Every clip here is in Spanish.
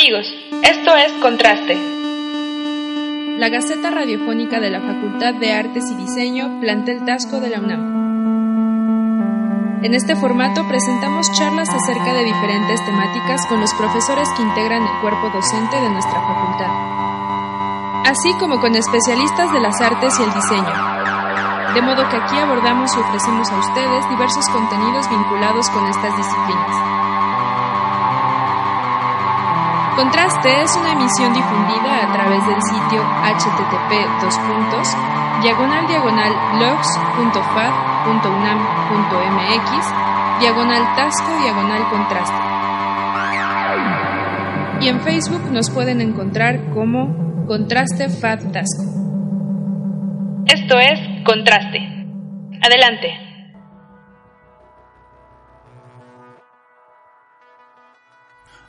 Amigos, esto es Contraste. La Gaceta Radiofónica de la Facultad de Artes y Diseño, Plantel Tasco de la UNAM. En este formato presentamos charlas acerca de diferentes temáticas con los profesores que integran el cuerpo docente de nuestra facultad, así como con especialistas de las artes y el diseño. De modo que aquí abordamos y ofrecemos a ustedes diversos contenidos vinculados con estas disciplinas. Contraste es una emisión difundida a través del sitio http diagonal diagonal logs.fad.unam.mx diagonal tasco diagonal contraste. Y en Facebook nos pueden encontrar como Contraste FAD Tasco. Esto es Contraste. Adelante.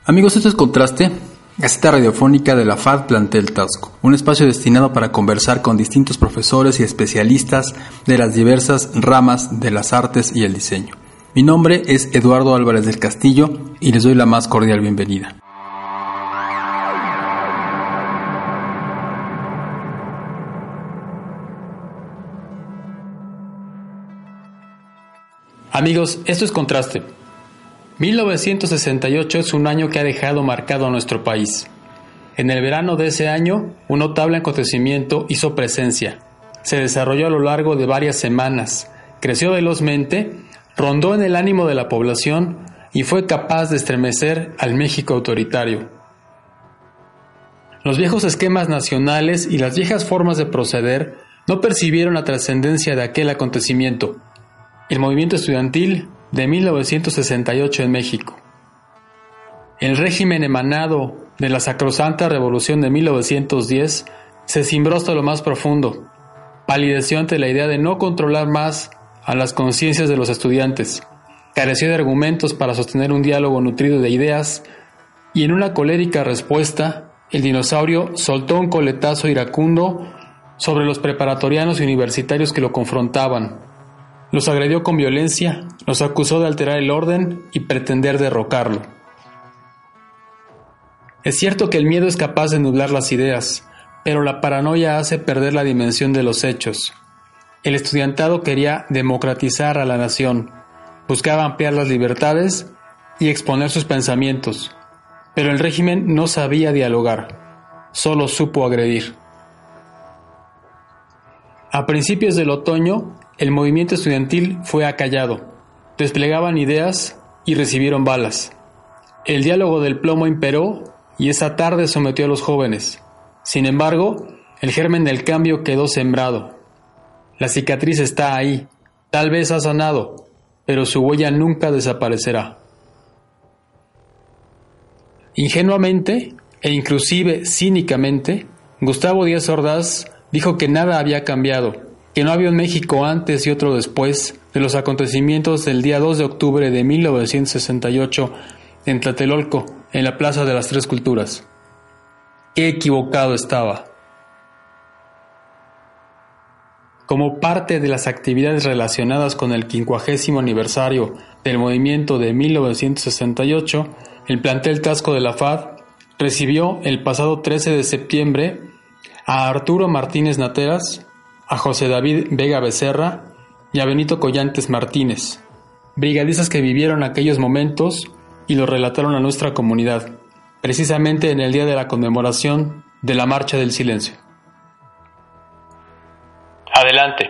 Amigos, esto es Contraste, Gaceta Radiofónica de la FAD Plantel Tasco, un espacio destinado para conversar con distintos profesores y especialistas de las diversas ramas de las artes y el diseño. Mi nombre es Eduardo Álvarez del Castillo y les doy la más cordial bienvenida. Amigos, esto es Contraste 1968 es un año que ha dejado marcado a nuestro país. En el verano de ese año, un notable acontecimiento hizo presencia. Se desarrolló a lo largo de varias semanas, creció velozmente, rondó en el ánimo de la población y fue capaz de estremecer al México autoritario. Los viejos esquemas nacionales y las viejas formas de proceder no percibieron la trascendencia de aquel acontecimiento. El movimiento estudiantil de 1968 en México. El régimen emanado de la Sacrosanta Revolución de 1910 se cimbró hasta lo más profundo, palideció ante la idea de no controlar más a las conciencias de los estudiantes, careció de argumentos para sostener un diálogo nutrido de ideas y en una colérica respuesta, el dinosaurio soltó un coletazo iracundo sobre los preparatorianos y universitarios que lo confrontaban, los agredió con violencia, los acusó de alterar el orden y pretender derrocarlo. Es cierto que el miedo es capaz de nublar las ideas, pero la paranoia hace perder la dimensión de los hechos. El estudiantado quería democratizar a la nación, buscaba ampliar las libertades y exponer sus pensamientos, pero el régimen no sabía dialogar, solo supo agredir. A principios del otoño, el movimiento estudiantil fue acallado, desplegaban ideas y recibieron balas. El diálogo del plomo imperó y esa tarde sometió a los jóvenes. Sin embargo, el germen del cambio quedó sembrado. La cicatriz está ahí, tal vez ha sanado, pero su huella nunca desaparecerá. Ingenuamente e inclusive cínicamente, Gustavo Díaz Ordaz dijo que nada había cambiado que no había un México antes y otro después de los acontecimientos del día 2 de octubre de 1968 en Tlatelolco, en la Plaza de las Tres Culturas. Qué equivocado estaba. Como parte de las actividades relacionadas con el quincuagésimo aniversario del movimiento de 1968, el plantel Tasco de la FAD recibió el pasado 13 de septiembre a Arturo Martínez Nateras, a José David Vega Becerra y a Benito Collantes Martínez, brigadistas que vivieron aquellos momentos y lo relataron a nuestra comunidad, precisamente en el día de la conmemoración de la Marcha del Silencio. Adelante.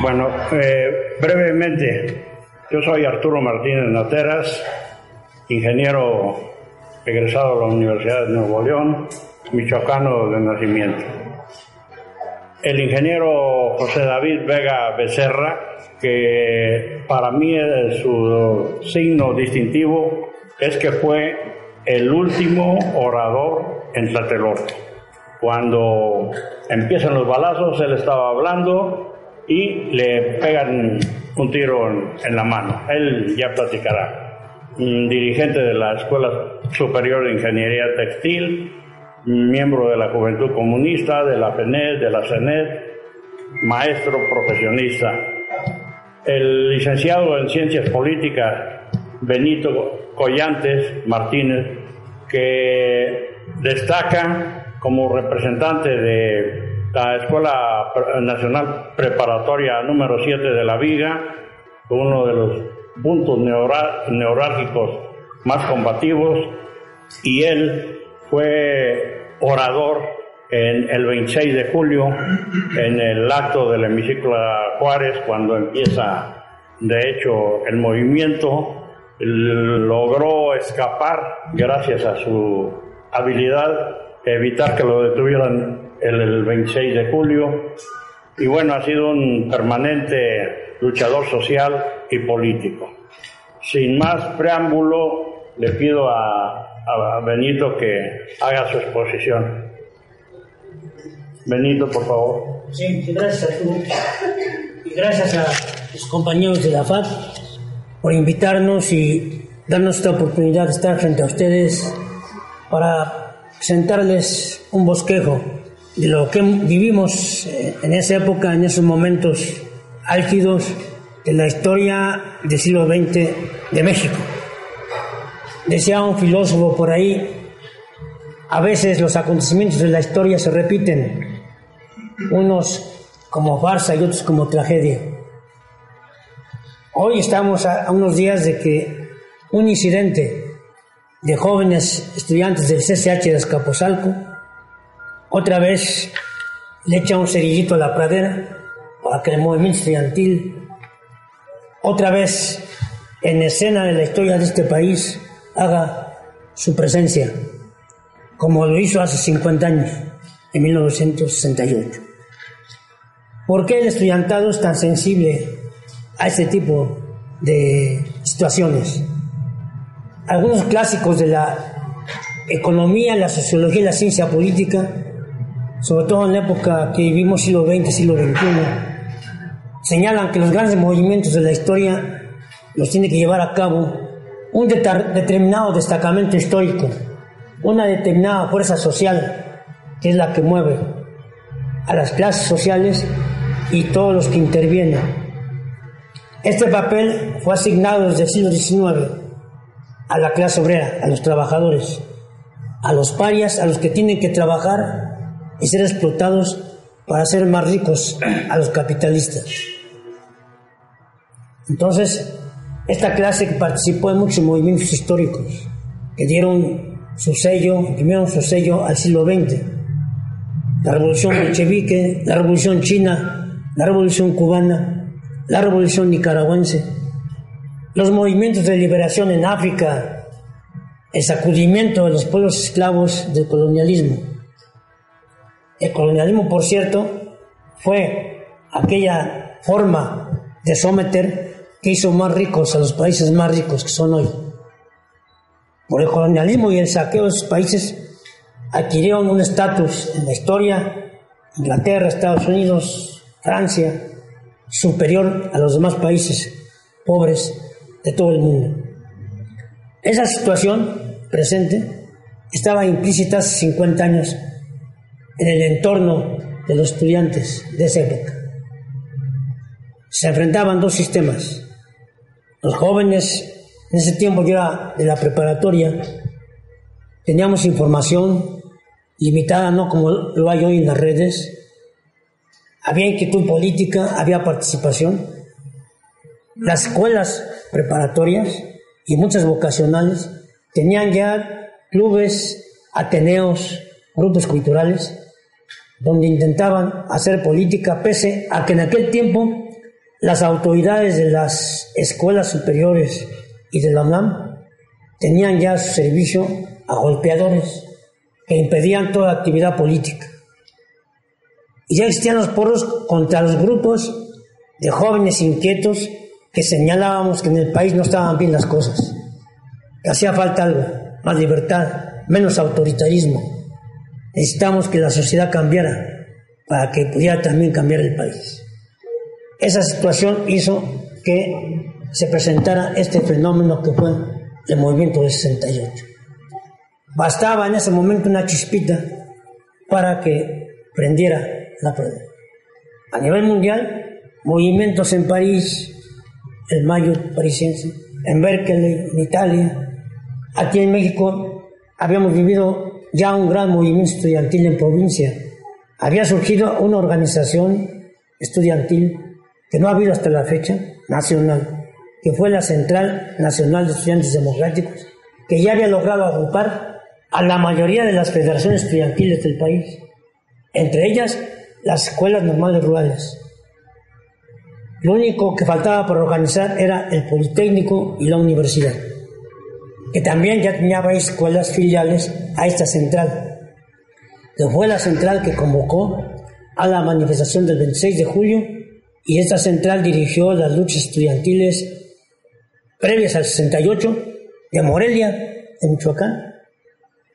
Bueno, eh, brevemente, yo soy Arturo Martínez Nateras, ingeniero egresado de la Universidad de Nuevo León, michoacano de nacimiento. El ingeniero José David Vega Becerra, que para mí su signo distintivo es que fue el último orador en Tlatelolco. Cuando empiezan los balazos, él estaba hablando y le pegan un tiro en, la mano. Él ya platicará. Dirigente de la Escuela Superior de Ingeniería Textil miembro de la Juventud Comunista, de la PENED, de la CENET, maestro profesionista. El licenciado en Ciencias Políticas, Benito Collantes Martínez, que destaca como representante de la Escuela Nacional Preparatoria número 7 de La Viga, uno de los puntos neurálgicos más combativos, y él fue orador en el 26 de julio en el acto del hemiciclo Juárez cuando empieza de hecho el movimiento logró escapar gracias a su habilidad evitar que lo detuvieran el 26 de julio y bueno ha sido un permanente luchador social y político sin más preámbulo le pido a, a Benito que haga su exposición. Benito, por favor. Sí, gracias a tú y gracias a los compañeros de la FAD por invitarnos y darnos esta oportunidad de estar frente a ustedes para presentarles un bosquejo de lo que vivimos eh, en esa época, en esos momentos álgidos de la historia del siglo XX de México. Decía un filósofo por ahí, a veces los acontecimientos de la historia se repiten, unos como farsa y otros como tragedia. Hoy estamos a, unos días de que un incidente de jóvenes estudiantes del CCH de Escaposalco otra vez le echa un cerillito a la pradera para que el movimiento estudiantil otra vez en escena de la historia de este país haga su presencia, como lo hizo hace 50 años, en 1968. ¿Por qué el estudiantado es tan sensible a este tipo de situaciones? Algunos clásicos de la economía, la sociología y la ciencia política, sobre todo en la época que vivimos siglo XX, siglo XXI, señalan que los grandes movimientos de la historia los tiene que llevar a cabo un determinado destacamento histórico, una determinada fuerza social que es la que mueve a las clases sociales y todos los que intervienen. Este papel fue asignado desde el siglo XIX a la clase obrera, a los trabajadores, a los parias, a los que tienen que trabajar y ser explotados para ser más ricos, a los capitalistas. Entonces, esta clase participó en muchos movimientos históricos que dieron su sello, imprimieron su sello al siglo XX. La revolución bolchevique, la revolución china, la revolución cubana, la revolución nicaragüense, los movimientos de liberación en África, el sacudimiento de los pueblos esclavos del colonialismo. El colonialismo, por cierto, fue aquella forma de someter que hizo más ricos a los países más ricos que son hoy. Por el colonialismo y el saqueo de esos países adquirieron un estatus en la historia, Inglaterra, Estados Unidos, Francia, superior a los demás países pobres de todo el mundo. Esa situación presente estaba implícita hace 50 años en el entorno de los estudiantes de esa época. Se enfrentaban dos sistemas, los jóvenes, en ese tiempo yo era de la preparatoria, teníamos información limitada, no como lo hay hoy en las redes. Había inquietud política, había participación. Las escuelas preparatorias y muchas vocacionales tenían ya clubes, ateneos, grupos culturales, donde intentaban hacer política, pese a que en aquel tiempo las autoridades de las escuelas superiores y de la UNAM tenían ya su servicio a golpeadores que impedían toda actividad política. Y ya existían los porros contra los grupos de jóvenes inquietos que señalábamos que en el país no estaban bien las cosas, que hacía falta algo, más libertad, menos autoritarismo. Necesitamos que la sociedad cambiara para que pudiera también cambiar el país. Esa situación hizo que se presentara este fenómeno que fue el movimiento del 68. Bastaba en ese momento una chispita para que prendiera la prueba. A nivel mundial, movimientos en París, el Mayo parisiense, en Berkeley, en Italia. Aquí en México habíamos vivido ya un gran movimiento estudiantil en provincia. Había surgido una organización estudiantil que no ha habido hasta la fecha, nacional, que fue la Central Nacional de Estudiantes Democráticos, que ya había logrado agrupar a la mayoría de las federaciones estudiantiles del país, entre ellas las escuelas normales rurales. Lo único que faltaba por organizar era el Politécnico y la universidad, que también ya tenía escuelas filiales a esta central, que fue la central que convocó a la manifestación del 26 de julio y esta central dirigió las luchas estudiantiles previas al 68 de Morelia, en Michoacán,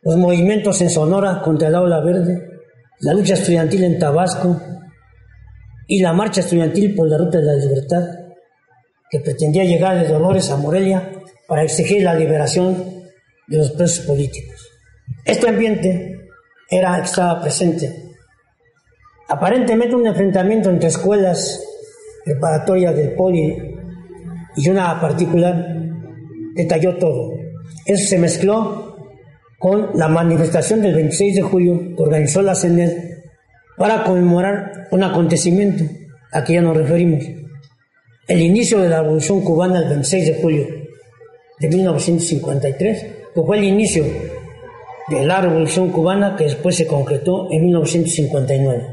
los movimientos en Sonora contra el aula verde, la lucha estudiantil en Tabasco y la marcha estudiantil por la ruta de la libertad, que pretendía llegar de Dolores a Morelia para exigir la liberación de los presos políticos. Este ambiente era, estaba presente. Aparentemente un enfrentamiento entre escuelas preparatorias del poli y una particular detalló todo. Eso se mezcló con la manifestación del 26 de julio que organizó la CENED para conmemorar un acontecimiento a que ya nos referimos. El inicio de la Revolución Cubana el 26 de julio de 1953, que fue el inicio de la Revolución Cubana que después se concretó en 1959.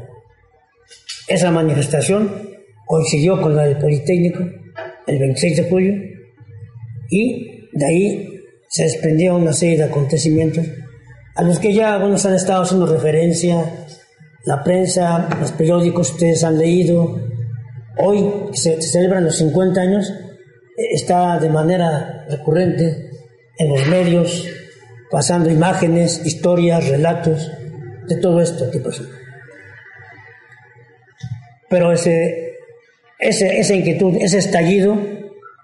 Esa manifestación coincidió con la del Politécnico el 26 de julio y de ahí se desprendió una serie de acontecimientos a los que ya algunos han estado haciendo referencia, la prensa, los periódicos, ustedes han leído. Hoy se celebran los 50 años, está de manera recurrente en los medios, pasando imágenes, historias, relatos de todo esto que. Pero ese, ese, esa inquietud, ese estallido,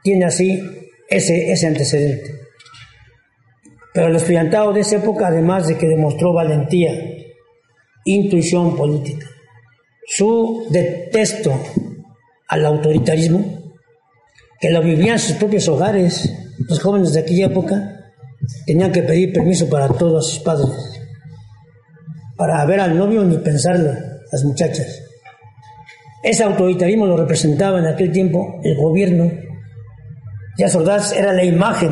tiene así ese, ese antecedente. Pero el estudiantado de esa época, además de que demostró valentía, intuición política, su detesto al autoritarismo, que lo vivían en sus propios hogares, los jóvenes de aquella época tenían que pedir permiso para todos sus padres, para ver al novio ni pensarlo, las muchachas. Ese autoritarismo lo representaba en aquel tiempo el gobierno. Ya Ordaz era la imagen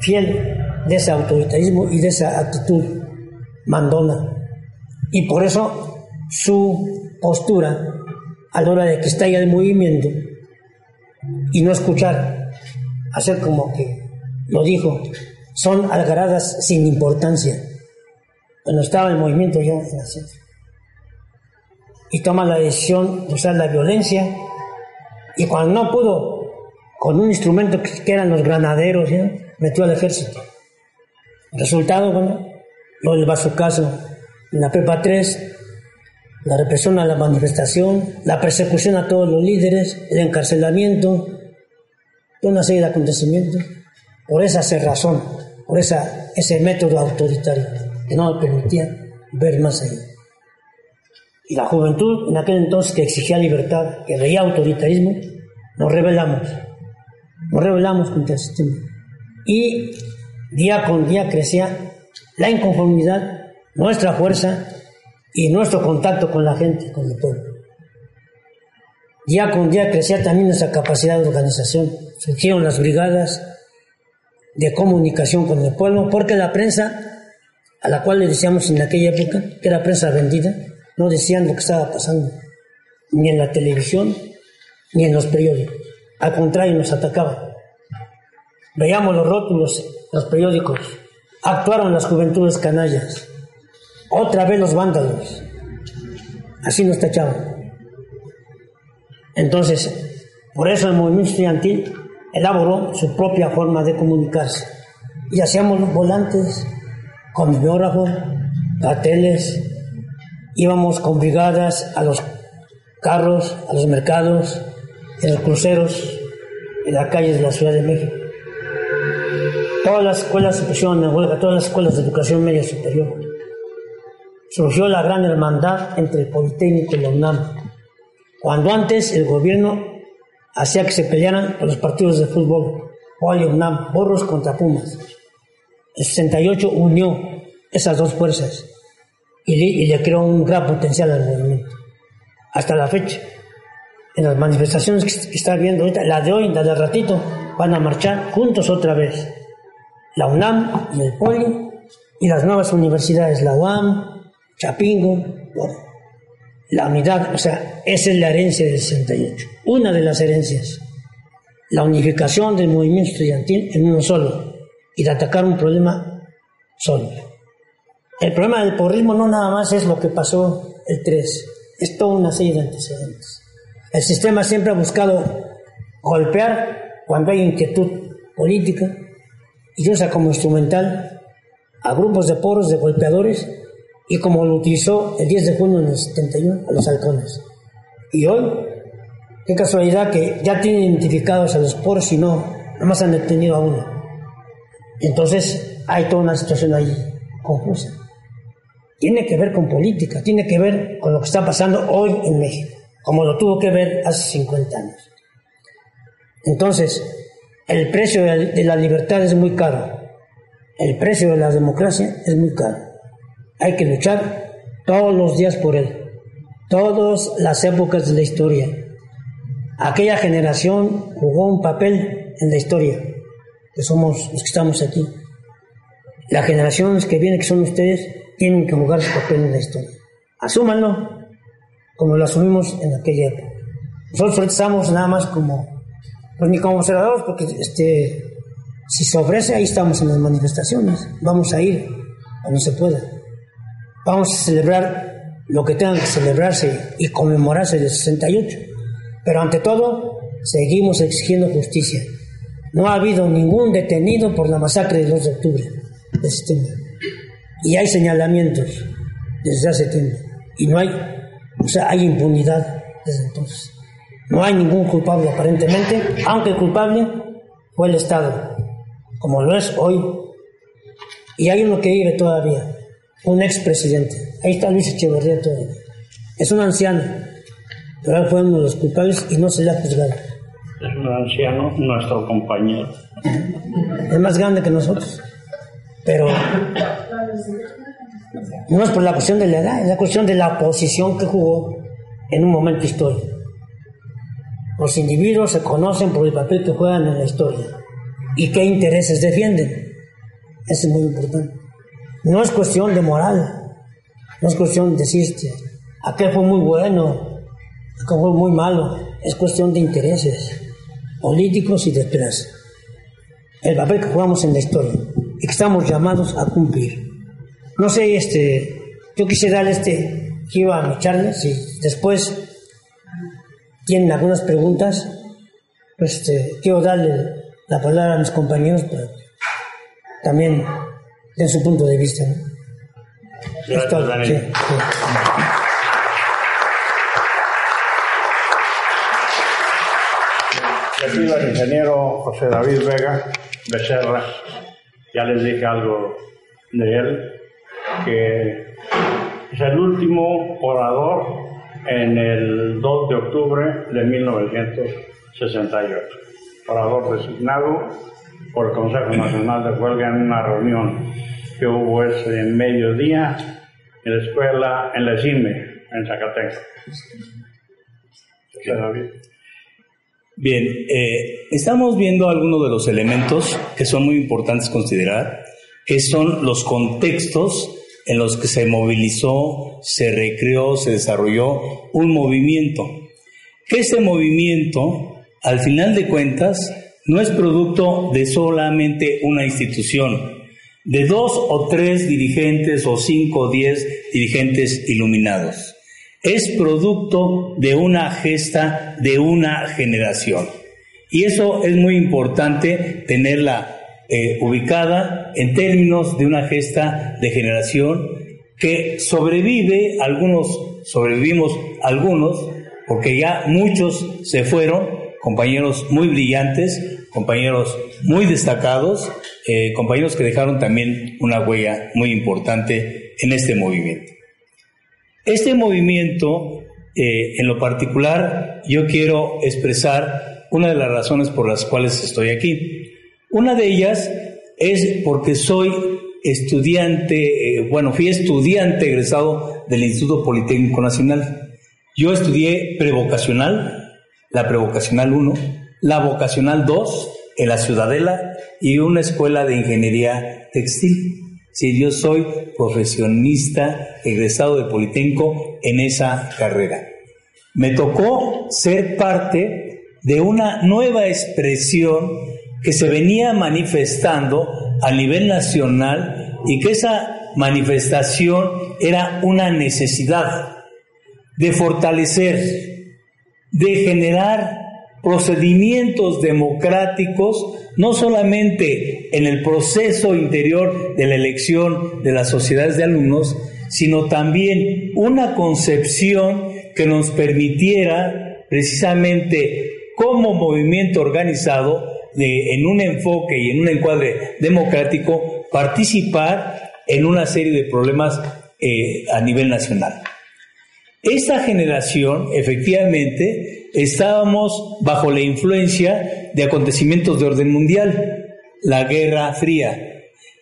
fiel de ese autoritarismo y de esa actitud mandona. Y por eso su postura a la hora de que estalla el movimiento y no escuchar, hacer como que lo dijo, son algaradas sin importancia. Cuando estaba el movimiento yo y toma la decisión de usar la violencia. Y cuando no pudo con un instrumento que eran los granaderos metió al ejército. Resultado bueno lo del caso en la prepa 3 la represión a la manifestación la persecución a todos los líderes el encarcelamiento toda una serie de acontecimientos. Por esa cerrazón por esa, ese método autoritario que no le permitía ver más allá. Y la juventud en aquel entonces que exigía libertad, que veía autoritarismo, nos rebelamos, nos rebelamos contra el sistema. Y día con día crecía la inconformidad, nuestra fuerza y nuestro contacto con la gente, con el pueblo. Día con día crecía también nuestra capacidad de organización. Surgieron las brigadas de comunicación con el pueblo, porque la prensa, a la cual le decíamos en aquella época, que era prensa vendida, no decían lo que estaba pasando, ni en la televisión, ni en los periódicos. Al contrario, nos atacaban. Veíamos los rótulos, los periódicos. Actuaron las juventudes canallas. Otra vez los vándalos. Así nos tachaban. Entonces, por eso el movimiento estudiantil elaboró su propia forma de comunicarse. Y hacíamos volantes con biógrafos, carteles, íbamos con brigadas a los carros, a los mercados, en los cruceros, en las calles de la Ciudad de México. todas las escuelas huelga, todas las escuelas de educación media superior. Surgió la gran hermandad entre el Politécnico y la UNAM. Cuando antes el gobierno hacía que se pelearan los partidos de fútbol, Poli UNAM, Borros contra Pumas. El 68 unió esas dos fuerzas y le, creó un gran potencial al movimiento. Hasta la fecha, en las manifestaciones que, que está viendo ahorita, la de hoy, la de ratito, van a marchar juntos otra vez. La UNAM y el POLI y las nuevas universidades, la UAM, Chapingo, la unidad, o sea, esa es la herencia del 68. Una de las herencias, la unificación del movimiento estudiantil en uno solo y de atacar un problema solo. El problema del porrismo no nada más es lo que pasó el 3, es toda una serie de antecedentes. El sistema siempre ha buscado golpear cuando hay inquietud política y usa como instrumental a grupos de poros de golpeadores y como lo utilizó el 10 de junio del 71 a los halcones. Y hoy, qué casualidad que ya tienen identificados a los poros y no, nada más han detenido a uno. Entonces hay toda una situación ahí confusa. Tiene que ver con política, tiene que ver con lo que está pasando hoy en México, como lo tuvo que ver hace 50 años. Entonces, el precio de la libertad es muy caro, el precio de la democracia es muy caro. Hay que luchar todos los días por él, todas las épocas de la historia. Aquella generación jugó un papel en la historia, que somos los que estamos aquí. Las generaciones que vienen, que son ustedes, tienen que jugar su papel en la historia. Asúmanlo, como lo asumimos en aquella época. Nosotros estamos nada más como, pues ni como observadores, porque este, si se ofrece, ahí estamos en las manifestaciones. Vamos a ir a donde se pueda. Vamos a celebrar lo que tenga que celebrarse y conmemorarse el 68. Pero ante todo, seguimos exigiendo justicia. No ha habido ningún detenido por la masacre del 2 de octubre de septiembre. Y hay señalamientos desde hace tiempo. Y no hay, o sea, hay impunidad desde entonces. No hay ningún culpable aparentemente, aunque culpable fue el Estado, como lo es hoy. Y hay uno que vive todavía, un expresidente. Ahí está Luis Echeverría todavía. Es un anciano, pero él fue uno de los culpables y no se le ha juzgado. Es un anciano, nuestro compañero. Es más grande que nosotros. Pero no es por la cuestión de la edad, es la cuestión de la posición que jugó en un momento histórico. Los individuos se conocen por el papel que juegan en la historia y qué intereses defienden. Eso es muy importante. No es cuestión de moral, no es cuestión de decirte, aquel fue muy bueno, aquel fue muy malo, es cuestión de intereses políticos y de esperanza. El papel que jugamos en la historia y que estamos llamados a cumplir. No sé, este, yo quise darle este giro a mi charla, si después tienen algunas preguntas, pues este, quiero darle la palabra a mis compañeros para también en su punto de vista. Gracias, Le pido al ingeniero José David Vega Becerra, ya les dije algo de él, que es el último orador en el 2 de octubre de 1968, orador designado por el Consejo Nacional de Huelga en una reunión que hubo ese mediodía en la escuela, en la CIME, en Zacatecas. Bien, eh, estamos viendo algunos de los elementos que son muy importantes considerar, que son los contextos en los que se movilizó, se recreó, se desarrolló un movimiento. Que ese movimiento, al final de cuentas, no es producto de solamente una institución, de dos o tres dirigentes o cinco o diez dirigentes iluminados. Es producto de una gesta de una generación. Y eso es muy importante tenerla eh, ubicada en términos de una gesta de generación que sobrevive, algunos, sobrevivimos algunos, porque ya muchos se fueron, compañeros muy brillantes, compañeros muy destacados, eh, compañeros que dejaron también una huella muy importante en este movimiento. Este movimiento, eh, en lo particular, yo quiero expresar una de las razones por las cuales estoy aquí. Una de ellas es porque soy estudiante, eh, bueno, fui estudiante egresado del Instituto Politécnico Nacional. Yo estudié prevocacional, la prevocacional 1, la vocacional 2 en la Ciudadela y una escuela de ingeniería textil. Si yo soy profesionista egresado de Politécnico en esa carrera. Me tocó ser parte de una nueva expresión que se venía manifestando a nivel nacional y que esa manifestación era una necesidad de fortalecer, de generar procedimientos democráticos, no solamente en el proceso interior de la elección de las sociedades de alumnos, sino también una concepción que nos permitiera precisamente como movimiento organizado en un enfoque y en un encuadre democrático, participar en una serie de problemas eh, a nivel nacional. Esta generación, efectivamente, estábamos bajo la influencia de acontecimientos de orden mundial, la Guerra Fría.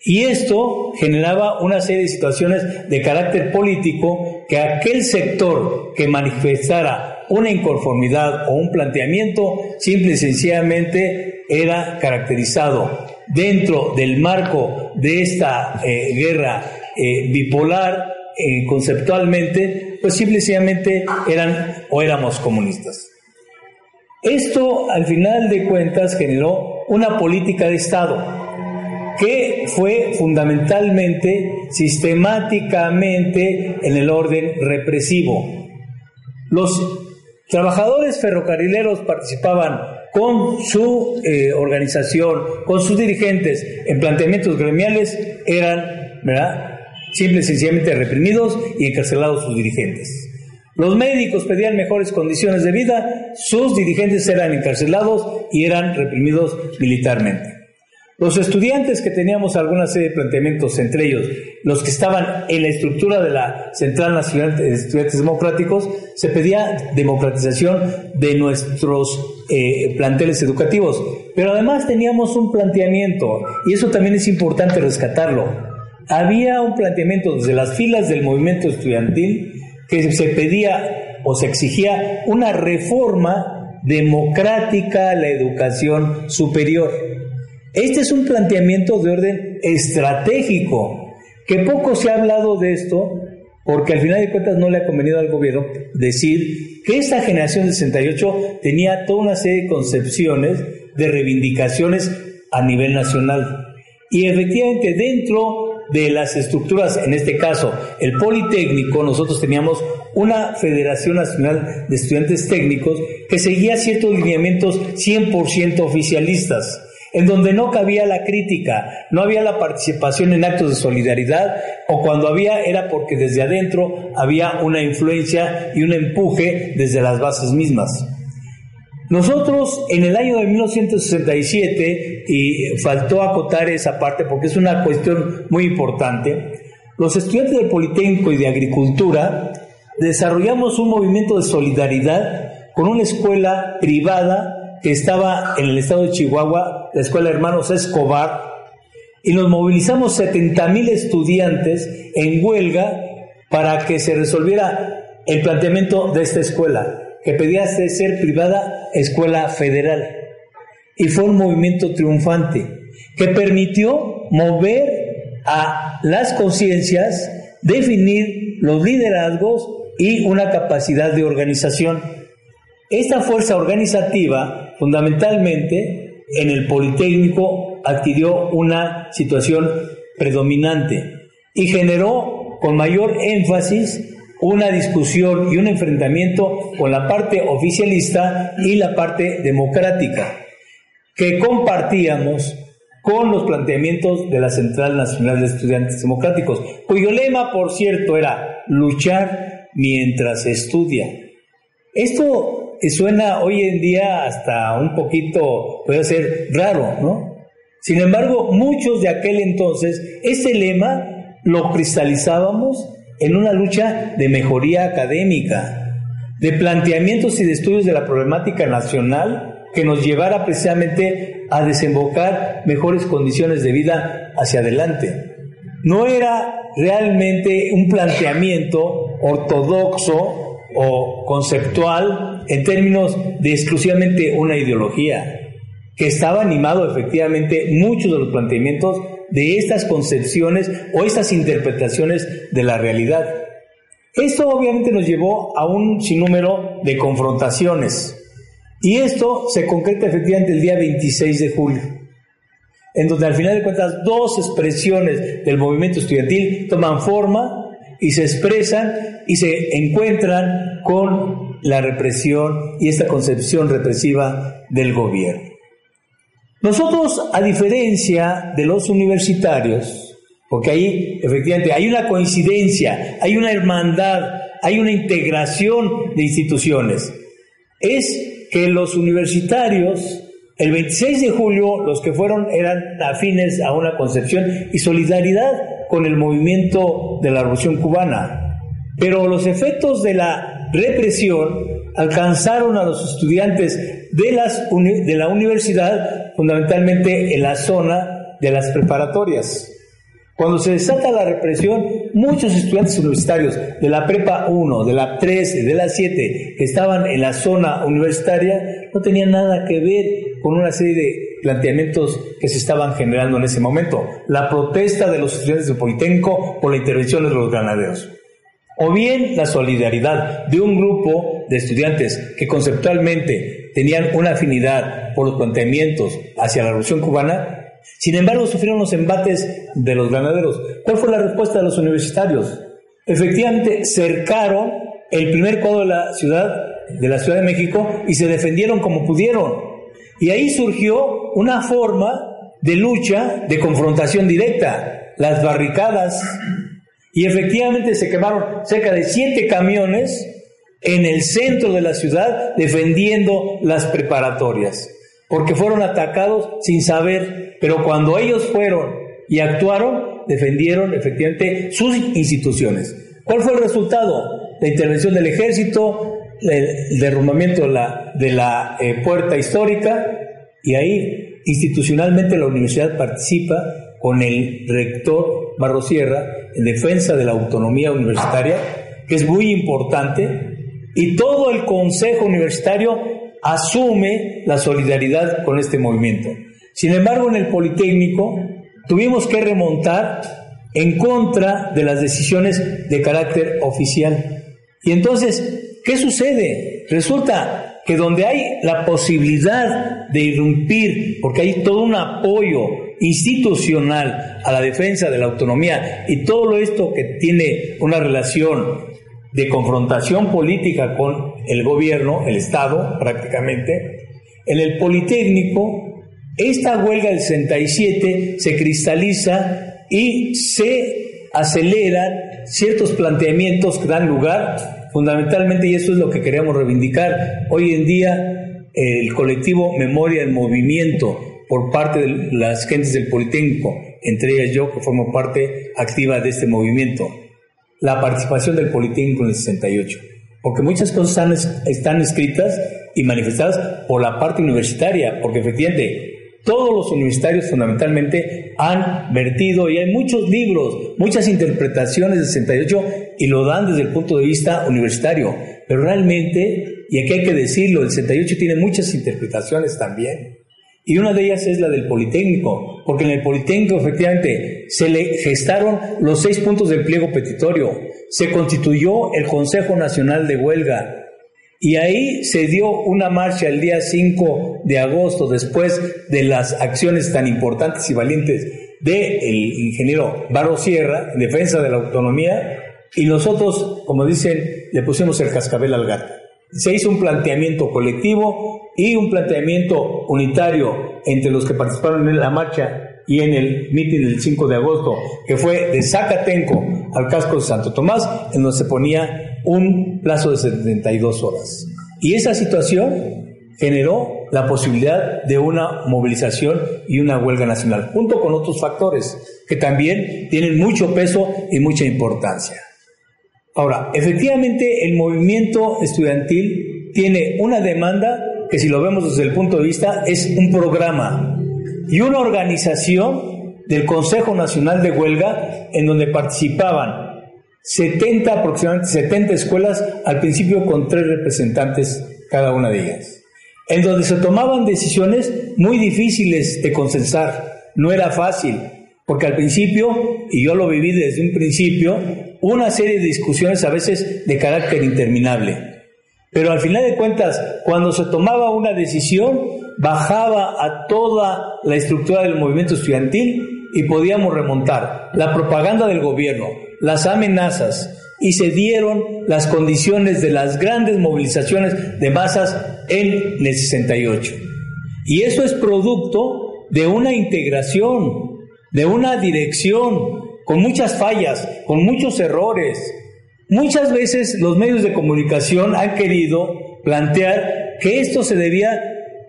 Y esto generaba una serie de situaciones de carácter político que aquel sector que manifestara una inconformidad o un planteamiento simple y sencillamente era caracterizado dentro del marco de esta eh, guerra eh, bipolar eh, conceptualmente, pues simplemente eran o éramos comunistas. Esto al final de cuentas generó una política de Estado que fue fundamentalmente, sistemáticamente en el orden represivo. Los trabajadores ferrocarrileros participaban con su eh, organización, con sus dirigentes en planteamientos gremiales, eran, ¿verdad? Simple y sencillamente reprimidos y encarcelados sus dirigentes. Los médicos pedían mejores condiciones de vida, sus dirigentes eran encarcelados y eran reprimidos militarmente. Los estudiantes que teníamos alguna serie de planteamientos, entre ellos los que estaban en la estructura de la Central Nacional de Estudiantes Democráticos, se pedía democratización de nuestros eh, planteles educativos. Pero además teníamos un planteamiento, y eso también es importante rescatarlo. Había un planteamiento desde las filas del movimiento estudiantil que se pedía o se exigía una reforma democrática a la educación superior. Este es un planteamiento de orden estratégico, que poco se ha hablado de esto, porque al final de cuentas no le ha convenido al gobierno decir que esta generación de 68 tenía toda una serie de concepciones, de reivindicaciones a nivel nacional. Y efectivamente dentro de las estructuras, en este caso el Politécnico, nosotros teníamos una Federación Nacional de Estudiantes Técnicos que seguía ciertos lineamientos 100% oficialistas en donde no cabía la crítica, no había la participación en actos de solidaridad, o cuando había era porque desde adentro había una influencia y un empuje desde las bases mismas. Nosotros en el año de 1967, y faltó acotar esa parte porque es una cuestión muy importante, los estudiantes del Politécnico y de Agricultura desarrollamos un movimiento de solidaridad con una escuela privada que estaba en el estado de Chihuahua, la Escuela Hermanos Escobar, y nos movilizamos 70 mil estudiantes en huelga para que se resolviera el planteamiento de esta escuela, que pedía ser privada escuela federal. Y fue un movimiento triunfante que permitió mover a las conciencias, definir los liderazgos y una capacidad de organización. Esta fuerza organizativa fundamentalmente en el Politécnico adquirió una situación predominante y generó con mayor énfasis una discusión y un enfrentamiento con la parte oficialista y la parte democrática, que compartíamos con los planteamientos de la Central Nacional de Estudiantes Democráticos, cuyo lema, por cierto, era luchar mientras estudia. Esto suena hoy en día hasta un poquito, puede ser raro, ¿no? Sin embargo, muchos de aquel entonces, ese lema lo cristalizábamos en una lucha de mejoría académica, de planteamientos y de estudios de la problemática nacional que nos llevara precisamente a desembocar mejores condiciones de vida hacia adelante. No era realmente un planteamiento ortodoxo o conceptual en términos de exclusivamente una ideología, que estaba animado efectivamente muchos de los planteamientos de estas concepciones o estas interpretaciones de la realidad. Esto obviamente nos llevó a un sinnúmero de confrontaciones y esto se concreta efectivamente el día 26 de julio, en donde al final de cuentas dos expresiones del movimiento estudiantil toman forma y se expresan y se encuentran con la represión y esta concepción represiva del gobierno. Nosotros, a diferencia de los universitarios, porque ahí efectivamente hay una coincidencia, hay una hermandad, hay una integración de instituciones, es que los universitarios, el 26 de julio, los que fueron eran afines a una concepción y solidaridad con el movimiento de la Revolución Cubana. Pero los efectos de la represión alcanzaron a los estudiantes de, las, de la universidad, fundamentalmente en la zona de las preparatorias. Cuando se desata la represión, muchos estudiantes universitarios de la prepa 1, de la 13, de la 7, que estaban en la zona universitaria, no tenían nada que ver con una serie de planteamientos que se estaban generando en ese momento. La protesta de los estudiantes de Politécnico por la intervención de los granaderos. O bien la solidaridad de un grupo de estudiantes que conceptualmente tenían una afinidad por los planteamientos hacia la revolución cubana, sin embargo sufrieron los embates de los granaderos. ¿Cuál fue la respuesta de los universitarios? Efectivamente, cercaron el primer cuadro de la ciudad, de la Ciudad de México, y se defendieron como pudieron. Y ahí surgió una forma de lucha, de confrontación directa, las barricadas. Y efectivamente se quemaron cerca de siete camiones en el centro de la ciudad defendiendo las preparatorias, porque fueron atacados sin saber, pero cuando ellos fueron y actuaron, defendieron efectivamente sus instituciones. ¿Cuál fue el resultado? La intervención del ejército, el derrumbamiento de la, eh, puerta histórica y ahí institucionalmente la universidad participa con el rector Barro Sierra en defensa de la autonomía universitaria, que es muy importante, y todo el consejo universitario asume la solidaridad con este movimiento. Sin embargo, en el Politécnico tuvimos que remontar en contra de las decisiones de carácter oficial. Y entonces ¿Qué sucede? Resulta que donde hay la posibilidad de irrumpir, porque hay todo un apoyo institucional a la defensa de la autonomía y todo esto que tiene una relación de confrontación política con el gobierno, el Estado prácticamente, en el Politécnico, esta huelga del 67 se cristaliza y se aceleran ciertos planteamientos que dan lugar fundamentalmente, y eso es lo que queremos reivindicar, hoy en día el colectivo Memoria en Movimiento por parte de las gentes del Politécnico, entre ellas yo que formo parte activa de este movimiento, la participación del Politécnico en el 68, porque muchas cosas están, escritas y manifestadas por la parte universitaria, porque efectivamente todos los universitarios fundamentalmente han vertido y hay muchos libros, muchas interpretaciones del 68 y lo dan desde el punto de vista universitario. Pero realmente, y aquí hay que decirlo, el 68 tiene muchas interpretaciones también. Y una de ellas es la del Politécnico, porque en el Politécnico efectivamente se le gestaron los seis puntos del pliego petitorio, se constituyó el Consejo Nacional de Huelga, y ahí se dio una marcha el día 5 de agosto, después de las acciones tan importantes y valientes del ingeniero Barro Sierra en defensa de la autonomía, y nosotros, como dicen, le pusimos el cascabel al gato. Se hizo un planteamiento colectivo y un planteamiento unitario entre los que participaron en la marcha y en el mitin del 5 de agosto, que fue de Zacatenco al casco de Santo Tomás, en donde se ponía un plazo de 72 horas. Y esa situación generó la posibilidad de una movilización y una huelga nacional, junto con otros factores que también tienen mucho peso y mucha importancia. Ahora, efectivamente el movimiento estudiantil tiene una demanda que si lo vemos desde el punto de vista es un programa y una organización del Consejo Nacional de Huelga en donde participaban 70 aproximadamente 70 escuelas al principio con tres representantes cada una de ellas en donde se tomaban decisiones muy difíciles de consensar. No era fácil, porque al principio, y yo lo viví desde un principio, una serie de discusiones a veces de carácter interminable. Pero al final de cuentas, cuando se tomaba una decisión, bajaba a toda la estructura del movimiento estudiantil y podíamos remontar la propaganda del gobierno, las amenazas, y se dieron las condiciones de las grandes movilizaciones de masas en el 68. Y eso es producto de una integración, de una dirección, con muchas fallas, con muchos errores. Muchas veces los medios de comunicación han querido plantear que esto se debía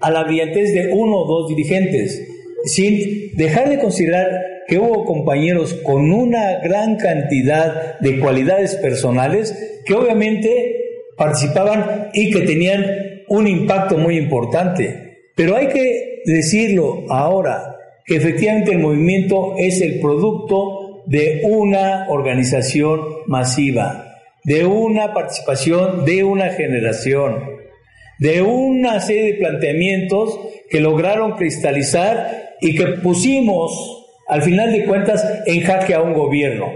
a la brillantez de uno o dos dirigentes, sin dejar de considerar que hubo compañeros con una gran cantidad de cualidades personales que obviamente participaban y que tenían un impacto muy importante. Pero hay que decirlo ahora, que efectivamente el movimiento es el producto de una organización masiva, de una participación de una generación, de una serie de planteamientos que lograron cristalizar y que pusimos al final de cuentas, en jaque a un gobierno.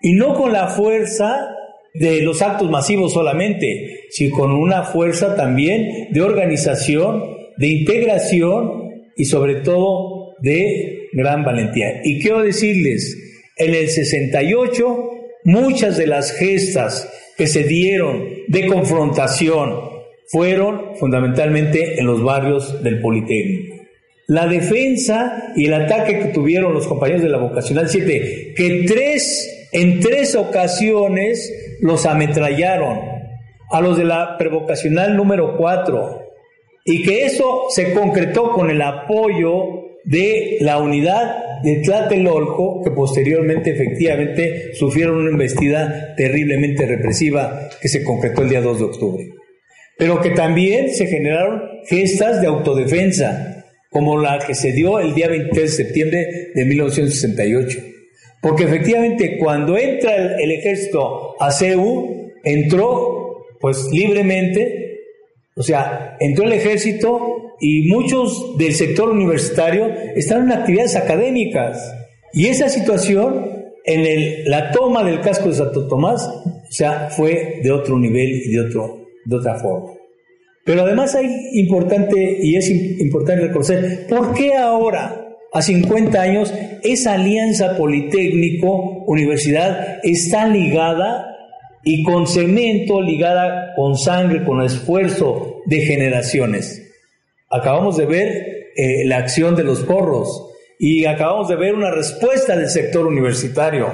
Y no con la fuerza de los actos masivos solamente, sino con una fuerza también de organización, de integración y sobre todo de gran valentía. Y quiero decirles, en el 68, muchas de las gestas que se dieron de confrontación fueron fundamentalmente en los barrios del Politécnico. La defensa y el ataque que tuvieron los compañeros de la vocacional 7, que tres, en tres ocasiones los ametrallaron a los de la prevocacional número 4, y que eso se concretó con el apoyo de la unidad de Tlatelolco, que posteriormente efectivamente sufrieron una embestida terriblemente represiva que se concretó el día 2 de octubre. Pero que también se generaron gestas de autodefensa, como la que se dio el día 23 de septiembre de 1968. Porque efectivamente cuando entra el, ejército a CEU, entró pues libremente, o sea, entró el ejército y muchos del sector universitario estaban en actividades académicas. Y esa situación en la toma del casco de Santo Tomás, sea, fue de otro nivel y de, otro, de otra forma. Pero además hay importante, y es importante reconocer, ¿por qué ahora, a 50 años, esa alianza Politécnico-Universidad está ligada y con cemento, ligada con sangre, con esfuerzo de generaciones? Acabamos de ver eh, la acción de los porros y acabamos de ver una respuesta del sector universitario,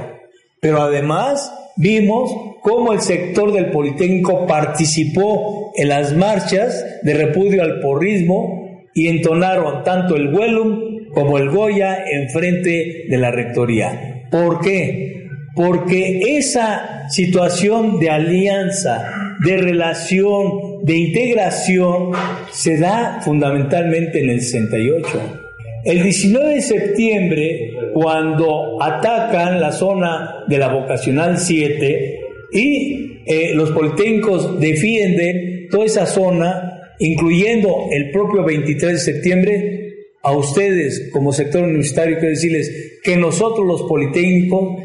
pero además vimos cómo el sector del Politécnico participó en las marchas de repudio al porrismo y entonaron tanto el Huelum como el Goya en frente de la rectoría. ¿Por qué? Porque esa situación de alianza, de relación, de integración, se da fundamentalmente en el 68 el 19 de septiembre, cuando atacan la zona de la vocacional 7 y eh, los politécnicos defienden toda esa zona, incluyendo el propio 23 de septiembre, a ustedes como sector universitario quiero decirles que nosotros los politécnicos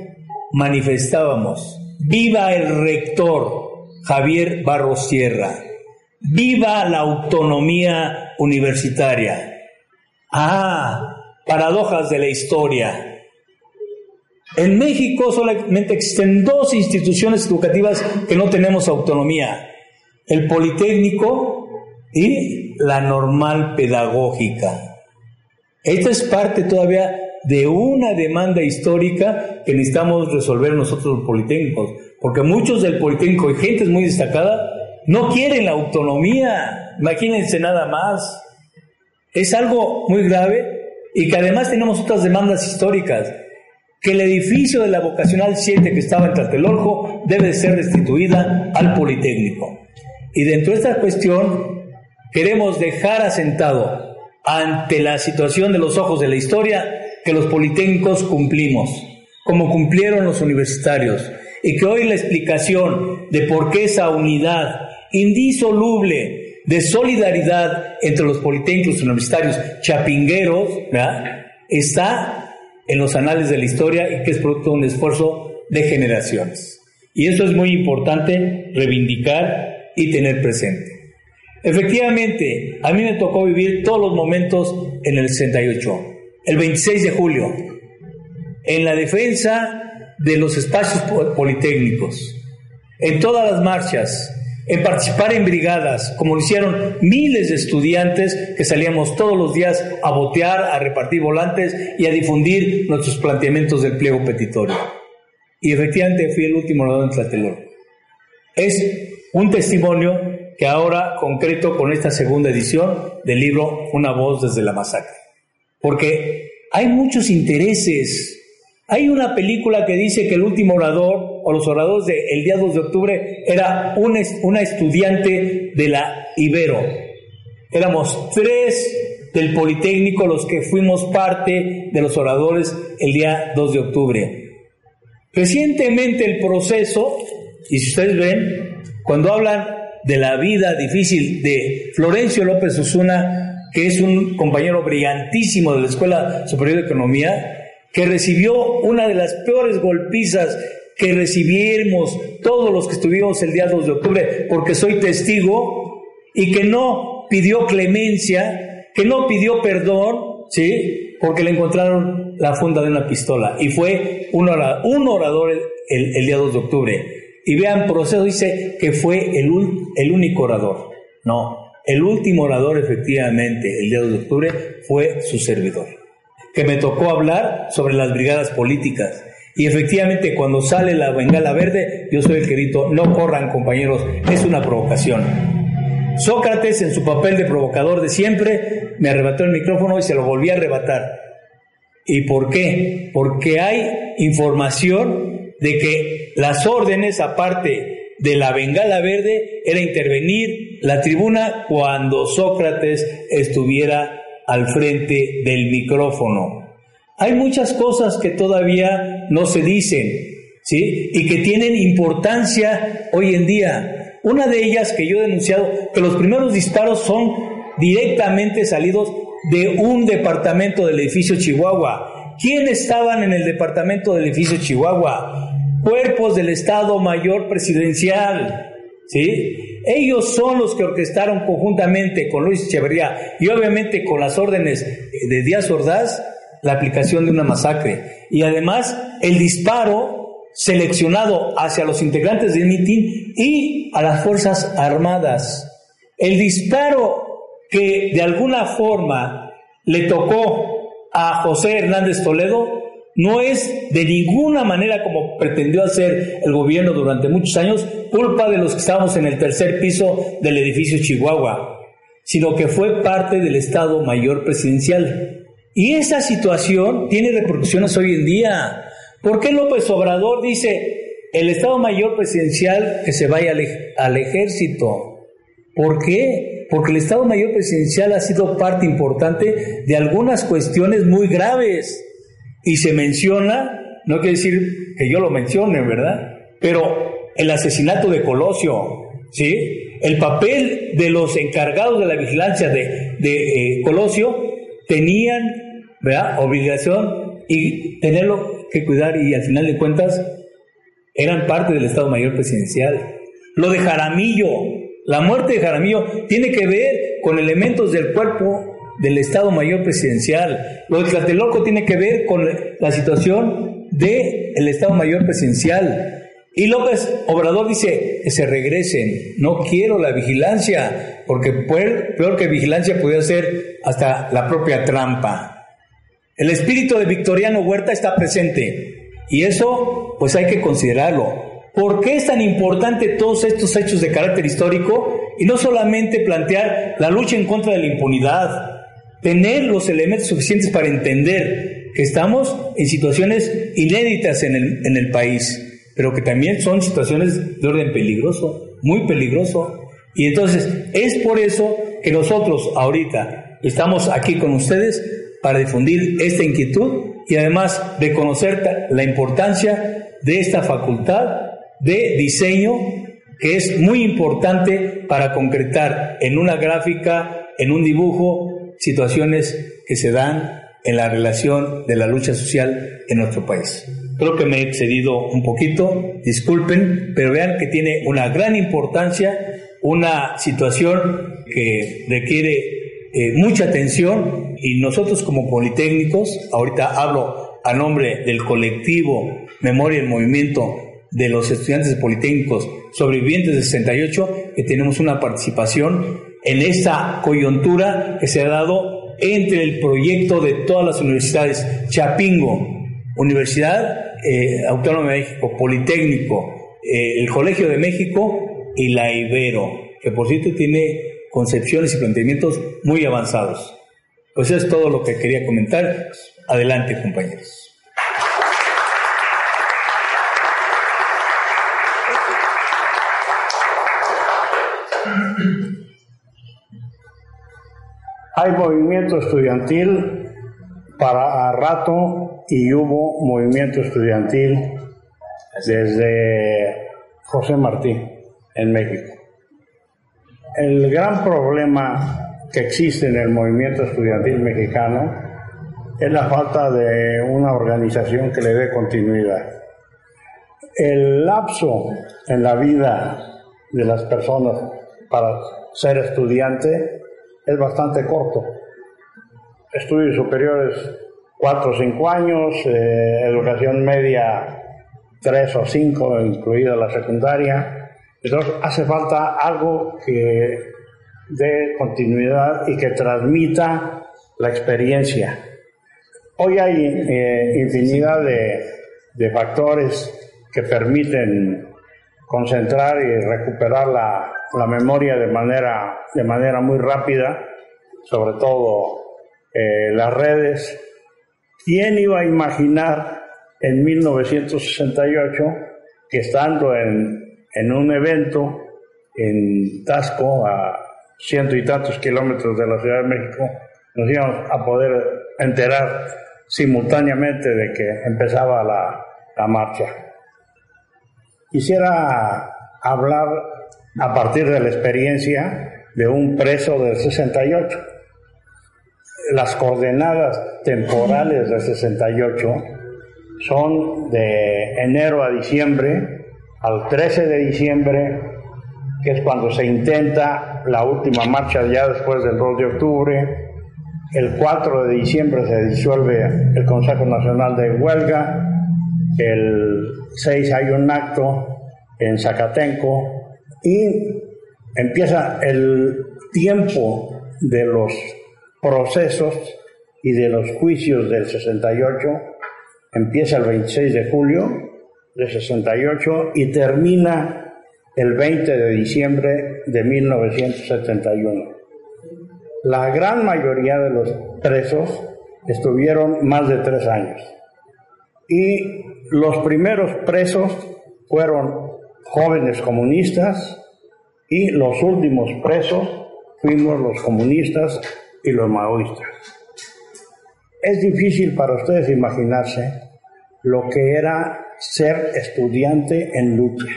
manifestábamos, viva el rector Javier Barros Sierra, viva la autonomía universitaria Ah, paradojas de la historia. En México solamente existen dos instituciones educativas que no tenemos autonomía, el Politécnico y la normal pedagógica. Esta es parte todavía de una demanda histórica que necesitamos resolver nosotros los politécnicos, porque muchos del Politécnico y gente muy destacada no quieren la autonomía, imagínense nada más. Es algo muy grave y que además tenemos otras demandas históricas, que el edificio de la vocacional 7 que estaba en Tlatelolco debe ser restituida al Politécnico. Y dentro de esta cuestión queremos dejar asentado ante la situación de los ojos de la historia que los politécnicos cumplimos, como cumplieron los universitarios, y que hoy la explicación de por qué esa unidad indisoluble de solidaridad entre los politécnicos universitarios chapingueros está en los anales de la historia y que es producto de un esfuerzo de generaciones. Y eso es muy importante reivindicar y tener presente. Efectivamente, a mí me tocó vivir todos los momentos en el 68, el 26 de julio, en la defensa de los espacios politécnicos, en todas las marchas, en participar en brigadas, como lo hicieron miles de estudiantes que salíamos todos los días a botear, a repartir volantes y a difundir nuestros planteamientos del pliego petitorio. Y efectivamente fui el último orador en Tlatelolco. Es un testimonio que ahora concreto con esta segunda edición del libro Una voz desde la masacre. Porque hay muchos intereses hay una película que dice que el último orador o los oradores del día 2 de octubre era una estudiante de la Ibero. Éramos tres del Politécnico los que fuimos parte de los oradores el día 2 de octubre. Recientemente el proceso, y si ustedes ven, cuando hablan de la vida difícil de Florencio López Osuna, que es un compañero brillantísimo de la Escuela Superior de Economía, que recibió una de las peores golpizas que recibimos todos los que estuvimos el día 2 de octubre, porque soy testigo, y que no pidió clemencia, que no pidió perdón, ¿sí? Porque le encontraron la funda de una pistola. Y fue un orador, un orador el, el, día 2 de octubre. Y vean, proceso dice que fue el, el único orador. No, el último orador efectivamente el día 2 de octubre fue su servidor que me tocó hablar sobre las brigadas políticas. Y efectivamente, cuando sale la bengala verde, yo soy el que no corran compañeros, es una provocación. Sócrates, en su papel de provocador de siempre, me arrebató el micrófono y se lo volví a arrebatar. ¿Y por qué? Porque hay información de que las órdenes, aparte de la bengala verde, era intervenir la tribuna cuando Sócrates estuviera al frente del micrófono. Hay muchas cosas que todavía no se dicen, ¿sí? Y que tienen importancia hoy en día. Una de ellas que yo he denunciado, que los primeros disparos son directamente salidos de un departamento del edificio Chihuahua. ¿Quién estaban en el departamento del edificio Chihuahua? Cuerpos del Estado Mayor Presidencial, ¿sí? Ellos son los que orquestaron conjuntamente con Luis Echeverría y obviamente con las órdenes de Díaz Ordaz la aplicación de una masacre. Y además el disparo seleccionado hacia los integrantes del mitin y a las Fuerzas Armadas. El disparo que de alguna forma le tocó a José Hernández Toledo no es de ninguna manera como pretendió hacer el gobierno durante muchos años culpa de los que estábamos en el tercer piso del edificio Chihuahua, sino que fue parte del Estado Mayor Presidencial. Y esa situación tiene repercusiones hoy en día. ¿Por qué López Obrador dice el Estado Mayor Presidencial que se vaya al, al ejército? ¿Por qué? Porque el Estado Mayor Presidencial ha sido parte importante de algunas cuestiones muy graves y se menciona, no quiere decir que yo lo mencione, ¿verdad? Pero el asesinato de Colosio, ¿sí? El papel de los encargados de la vigilancia de, de eh, Colosio tenían, ¿verdad? Obligación y tenerlo que cuidar y al final de cuentas eran parte del Estado Mayor Presidencial. Lo de Jaramillo, la muerte de Jaramillo tiene que ver con elementos del cuerpo del Estado Mayor Presidencial. Lo de Tlatelolco tiene que ver con la situación del el Estado Mayor Presidencial. Y López Obrador dice que se regresen, no quiero la vigilancia, porque peor, que vigilancia puede ser hasta la propia trampa. El espíritu de Victoriano Huerta está presente y eso pues hay que considerarlo. ¿Por qué es tan importante todos estos hechos de carácter histórico? Y no solamente plantear la lucha en contra de la impunidad, tener los elementos suficientes para entender que estamos en situaciones inéditas en el, en el país, pero que también son situaciones de orden peligroso, muy peligroso. Y entonces es por eso que nosotros ahorita estamos aquí con ustedes para difundir esta inquietud y además de conocer la importancia de esta facultad de diseño que es muy importante para concretar en una gráfica, en un dibujo, situaciones que se dan en la relación de la lucha social en nuestro país. Creo que me he excedido un poquito, disculpen, pero vean que tiene una gran importancia, una situación que requiere eh, mucha atención y nosotros como politécnicos, ahorita hablo a nombre del colectivo Memoria y Movimiento de los estudiantes politécnicos sobrevivientes de 68, que tenemos una participación en esta coyuntura que se ha dado entre el proyecto de todas las universidades, Chapingo, Universidad eh, Autónoma de México, Politécnico, eh, el Colegio de México y la Ibero, que por cierto tiene concepciones y planteamientos muy avanzados. Pues es todo lo que quería comentar. Adelante, compañeros. Hay movimiento estudiantil para rato y hubo movimiento estudiantil desde José Martí en México. El gran problema que existe en el movimiento estudiantil mexicano es la falta de una organización que le dé continuidad. El lapso en la vida de las personas para ser estudiante es bastante corto. Estudios superiores, cuatro o cinco años, eh, educación media, tres o cinco, incluida la secundaria. Entonces hace falta algo que dé continuidad y que transmita la experiencia. Hoy hay eh, infinidad de, de factores que permiten concentrar y recuperar la, la memoria de manera, de manera muy rápida, sobre todo eh, las redes. ¿Quién iba a imaginar en 1968 que estando en, en un evento en Tasco, a ciento y tantos kilómetros de la Ciudad de México, nos íbamos a poder enterar simultáneamente de que empezaba la, la marcha. Quisiera hablar a partir de la experiencia de un preso del 68. Las coordenadas temporales del 68 son de enero a diciembre, al 13 de diciembre, que es cuando se intenta la última marcha ya después del 2 de octubre, el 4 de diciembre se disuelve el Consejo Nacional de Huelga, el 6 hay un acto en Zacatenco, y empieza el tiempo de los procesos y de los juicios del 68, empieza el 26 de julio del 68 y termina el 20 de diciembre de 1971. La gran mayoría de los presos estuvieron más de tres años y los primeros presos fueron jóvenes comunistas y los últimos presos fuimos los comunistas y los maoístas. Es difícil para ustedes imaginarse lo que era ser estudiante en lucha,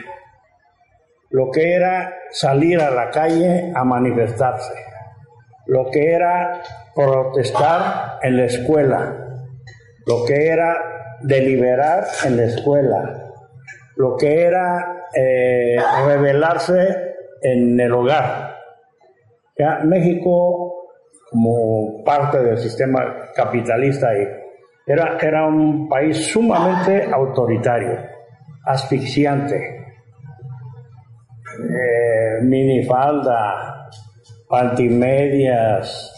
lo que era salir a la calle a manifestarse, lo que era protestar en la escuela, lo que era deliberar en la escuela, lo que era eh, revelarse en el hogar. Ya, México, como parte del sistema capitalista, era, era un país sumamente autoritario, asfixiante. Eh, minifalda, pantimedias,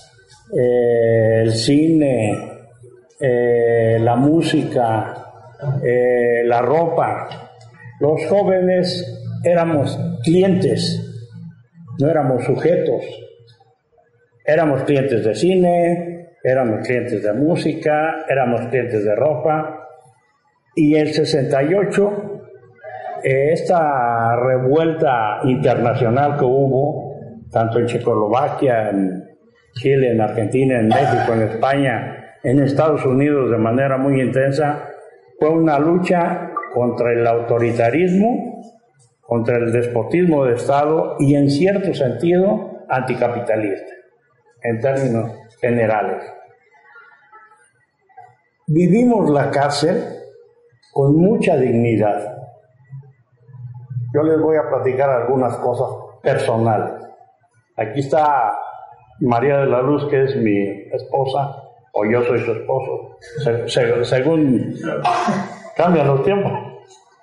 eh, el cine, la música, la ropa, los jóvenes éramos clientes, no éramos sujetos. Éramos clientes de cine, éramos clientes de música, éramos clientes de ropa. Y el 68, eh, esta revuelta internacional que hubo, tanto en Checoslovaquia, en Chile, en Argentina, en México, en España, en Estados Unidos de manera muy intensa, fue una lucha contra el autoritarismo, contra el despotismo de Estado y en cierto sentido anticapitalista, en términos generales. Vivimos la cárcel con mucha dignidad. Yo les voy a platicar algunas cosas personales. Aquí está María de la Luz, que es mi esposa, o yo soy su esposo, según cambian los tiempos.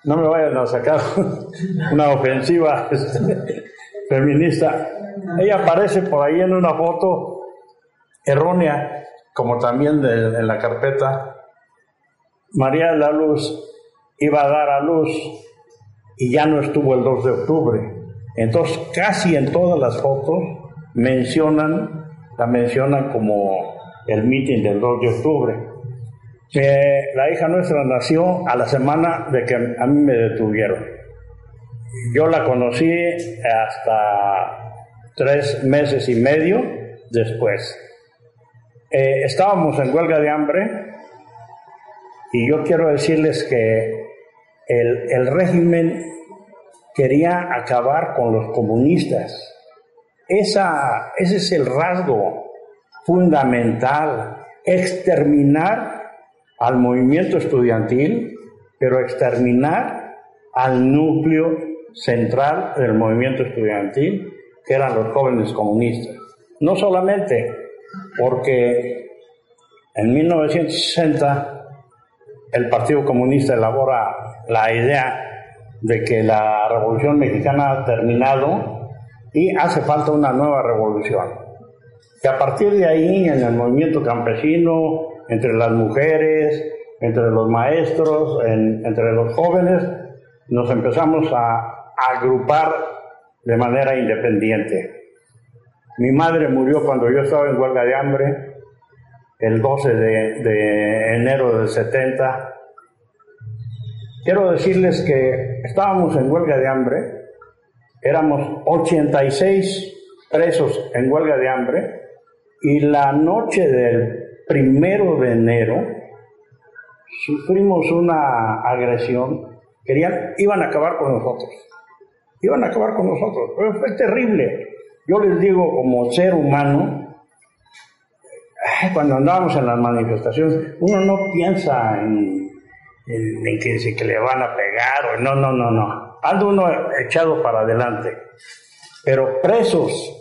No me vayan a sacar una ofensiva este, feminista. Ella aparece por ahí en una foto errónea, como también en la carpeta. María de la Luz iba a dar a luz y ya no estuvo el 2 de octubre. Entonces, casi en todas las fotos mencionan, la mencionan como el mitin del 2 de octubre. La hija nuestra nació a la semana de que a mí me detuvieron. Yo la conocí hasta tres meses y medio después. Eh, estábamos en huelga de hambre y yo quiero decirles que el, el régimen quería acabar con los comunistas esa, ese es el rasgo fundamental, exterminar al movimiento estudiantil, pero exterminar al núcleo central del movimiento estudiantil, que eran los jóvenes comunistas. No solamente porque en 1960 el Partido Comunista elabora la idea de que la Revolución Mexicana ha terminado y hace falta una nueva revolución. Que a partir de ahí, en el movimiento campesino, entre las mujeres, entre los maestros, entre los jóvenes, nos empezamos a, agrupar de manera independiente. Mi madre murió cuando yo estaba en huelga de hambre, el 12 de, de enero del 70. Quiero decirles que estábamos en huelga de hambre éramos 86 presos en huelga de hambre y la noche del primero de enero sufrimos una agresión. Querían, iban a acabar con nosotros. Iban a acabar con nosotros. Pero fue terrible. Yo les digo, como ser humano, cuando andábamos en las manifestaciones, uno no piensa en, que, que le van a pegar o no, no, no, no anda uno echado para adelante. Pero presos,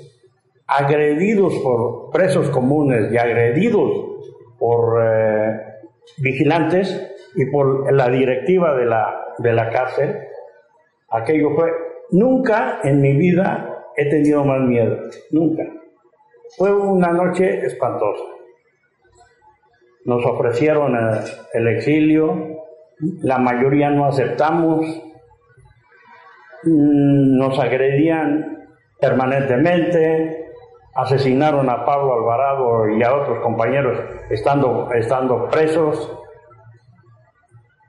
agredidos por presos comunes y agredidos por eh, vigilantes y por la directiva de la, de la cárcel, aquello fue, nunca en mi vida he tenido más miedo, nunca. Fue una noche espantosa. Nos ofrecieron eh, el exilio, la mayoría no aceptamos, Mm, nos agredían permanentemente, asesinaron a Pablo Alvarado y a otros compañeros estando, estando presos.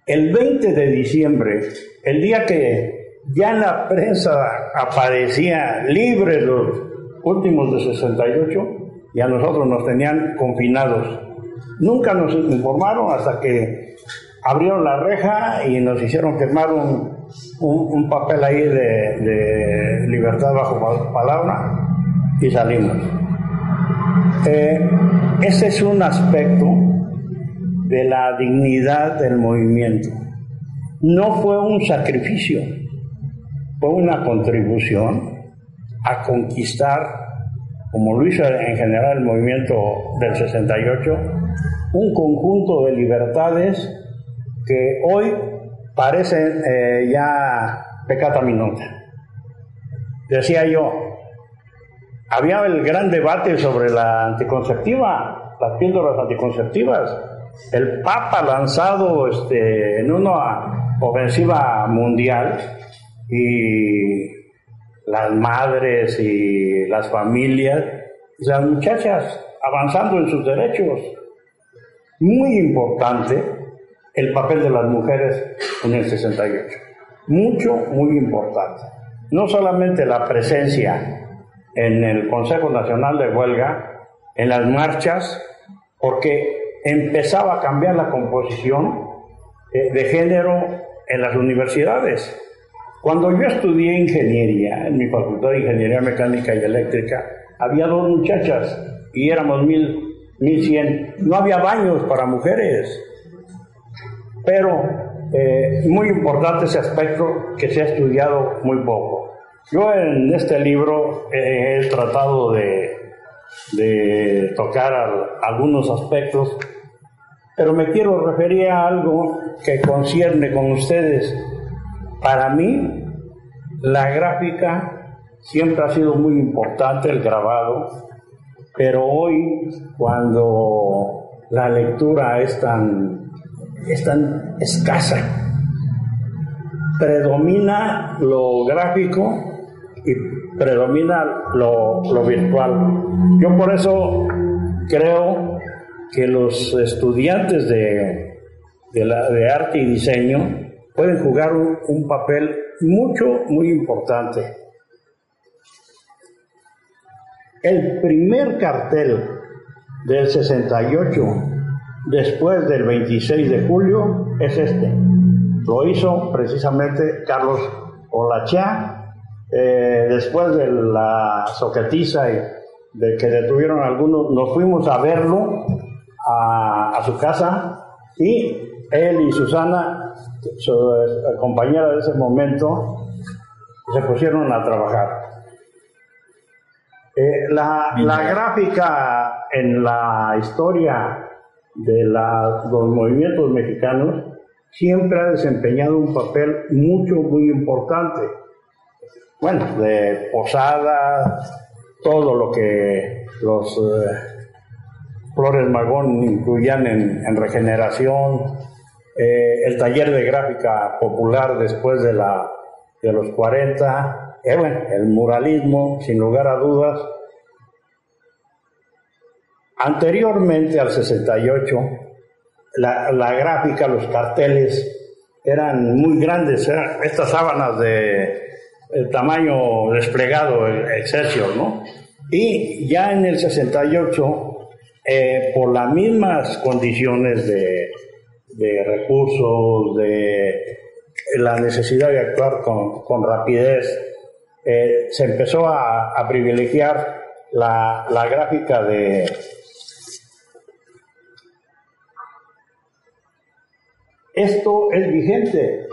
El 20 de diciembre, el día que ya en la prensa aparecía libre los últimos de 68, y a nosotros nos tenían confinados. Nunca nos informaron hasta que abrieron la reja y nos hicieron firmar un, un, papel ahí de, libertad bajo palabra y salimos. Eh, ese es un aspecto de la dignidad del movimiento. No fue un sacrificio, fue una contribución a conquistar, como lo hizo en general el movimiento del 68, un conjunto de libertades que hoy parecen eh, ya pecata minuta. Decía yo, había el gran debate sobre la anticonceptiva, las píldoras anticonceptivas. el Papa lanzado este, en una ofensiva mundial y las madres y las familias, las muchachas avanzando en sus derechos. Muy importante el papel de las mujeres en el 68. Mucho, muy importante. No solamente la presencia en el Consejo Nacional de Huelga, en las marchas, porque empezaba a cambiar la composición eh, de género en las universidades. Cuando yo estudié ingeniería en mi facultad de Ingeniería Mecánica y Eléctrica, había dos muchachas y éramos mil, mil cien. No había baños para mujeres. Pero eh, muy importante ese aspecto que se ha estudiado muy poco. Yo en este libro he tratado de, tocar algunos aspectos, pero me quiero referir a algo que concierne con ustedes. Para mí, la gráfica siempre ha sido muy importante, el grabado, pero hoy, cuando la lectura es tan, es tan escasa, predomina lo gráfico y predomina lo, virtual. Yo por eso creo que los estudiantes de, de, arte y diseño pueden jugar un, un, papel mucho, muy importante. El primer cartel del 68, después del 26 de julio, es este. Lo hizo precisamente Carlos Olachá eh, después de la soquetiza y de que detuvieron algunos, nos fuimos a verlo a, su casa y él y Susana, su eh, compañera de ese momento, se pusieron a trabajar. Eh, la, la, gráfica en la historia de la, los movimientos mexicanos siempre ha desempeñado un papel mucho, muy importante bueno, de posada, todo lo que los eh, Flores Magón incluían en, regeneración, eh, el taller de gráfica popular después de, la, de los 40, eh, el muralismo, sin lugar a dudas. Anteriormente al 68, la, la gráfica, los carteles eran muy grandes, eran estas sábanas de el tamaño desplegado, el Excelsior, ¿no? Y ya en el 68, eh, por las mismas condiciones de, de, recursos, de la necesidad de actuar con, con rapidez, eh, se empezó a, a privilegiar la, la gráfica de, esto es vigente.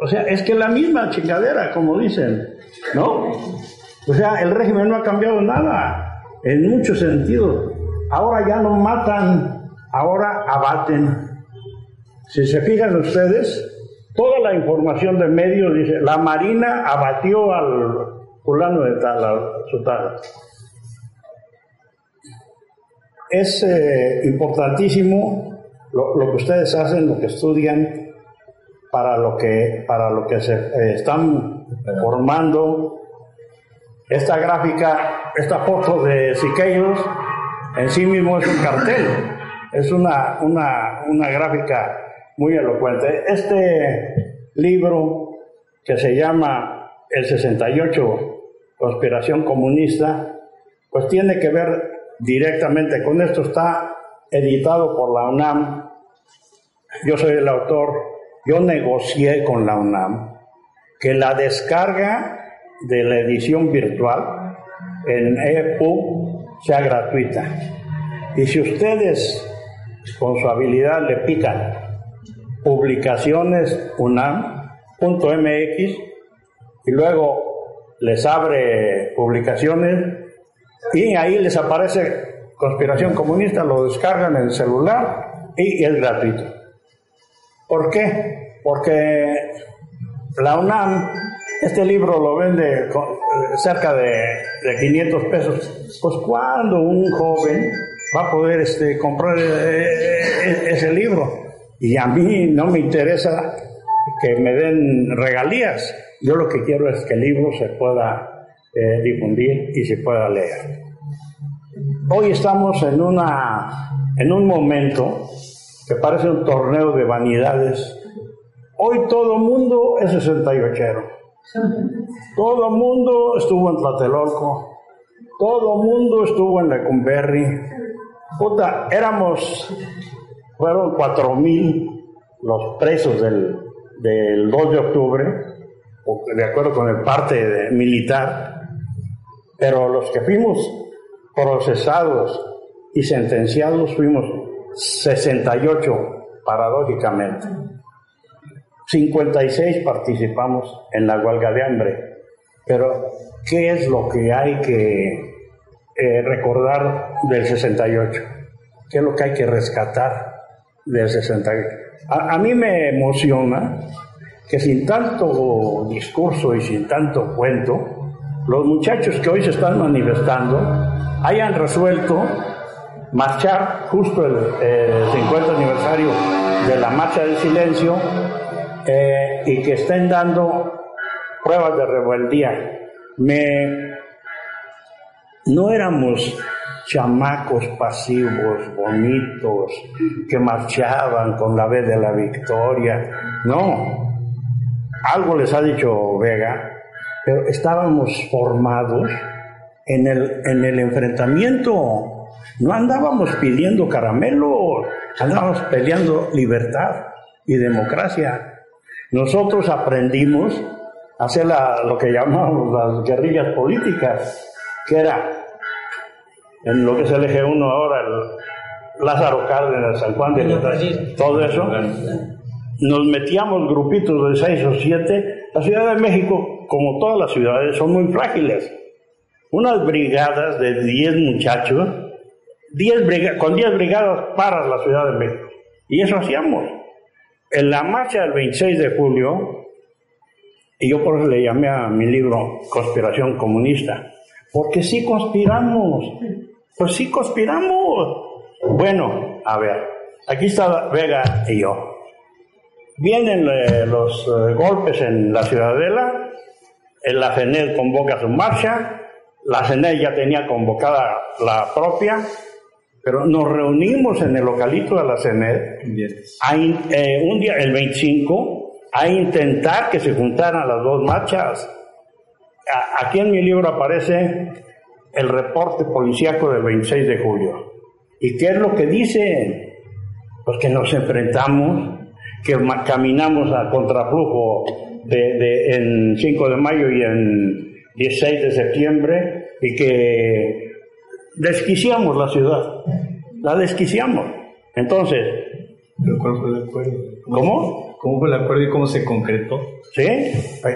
O sea, es que la misma chingadera, como dicen, ¿no? O sea, el régimen no ha cambiado nada, en muchos sentidos. Ahora ya no matan, ahora abaten. Si se fijan ustedes, toda la información de medios dice, la Marina abatió al fulano de tal, a su tal. Es eh, importantísimo lo, lo que ustedes hacen, lo que estudian, para lo que, para lo que se eh, están formando. Esta gráfica, esta foto de Siqueiros, en sí mismo es un cartel, es una, una, una gráfica muy elocuente. Este libro que se llama El 68, Conspiración Comunista, pues tiene que ver directamente con esto. Está editado por la UNAM. Yo soy el autor yo negocié con la UNAM que la descarga de la edición virtual en EPUB sea gratuita. Y si ustedes con su habilidad le pican publicaciones unam.mx y luego les abre publicaciones y ahí les aparece conspiración comunista, lo descargan en el celular y es gratuito. ¿Por qué? Porque la UNAM, este libro lo vende cerca de, 500 pesos. Pues cuando un joven va a poder este, comprar eh, eh, ese libro. Y a mí no me interesa que me den regalías. Yo lo que quiero es que el libro se pueda eh, difundir y se pueda leer. Hoy estamos en, una, en un momento que parece un torneo de vanidades. Hoy todo mundo es 68. Todo mundo estuvo en Tlatelolco. Todo el mundo estuvo en Lecumberri. Puta, éramos, fueron cuatro mil los presos del, del 2 de octubre, de acuerdo con el parte militar, pero los que fuimos procesados y sentenciados fuimos 68, paradójicamente. 56 participamos en la huelga de hambre. Pero, ¿qué es lo que hay que eh, recordar del 68? ¿Qué es lo que hay que rescatar del 68? A, a mí me emociona que sin tanto discurso y sin tanto cuento, los muchachos que hoy se están manifestando hayan resuelto marchar justo el, 50 aniversario de la marcha del silencio eh, y que estén dando pruebas de rebeldía. Me, no éramos chamacos pasivos, bonitos, que marchaban con la vez de la victoria. No, algo les ha dicho Vega, pero estábamos formados en el, en el enfrentamiento. No andábamos pidiendo caramelos, andábamos peleando libertad y democracia. Nosotros aprendimos a hacer lo que llamamos las guerrillas políticas, que era en lo que es el eje 1 ahora, el Lázaro Cárdenas, San Juan de todo eso. Nos metíamos grupitos de seis o siete. La Ciudad de México, como todas las ciudades, son muy frágiles unas brigadas de 10 muchachos, 10 con 10 brigadas para la Ciudad de México. Y eso hacíamos. En la marcha del 26 de julio, y yo por eso le llamé a mi libro Conspiración Comunista, porque sí conspiramos, pues sí conspiramos. Bueno, a ver, aquí está Vega y yo. Vienen eh, los eh, golpes en la Ciudadela, en la FENED convoca su marcha, la CENED ya tenía convocada la propia, pero nos reunimos en el localito de la CENED eh, un día, el 25, a intentar que se juntaran las dos marchas. aquí en mi libro aparece el reporte policíaco del 26 de julio. ¿Y qué es lo que dice? Pues que nos enfrentamos, que caminamos a contraflujo de, en 5 de mayo y en 16 de septiembre y que desquiciamos la ciudad. La desquiciamos. Entonces. ¿Cuál fue el acuerdo? ¿Cómo? ¿Cómo fue el acuerdo y cómo se concretó? Sí,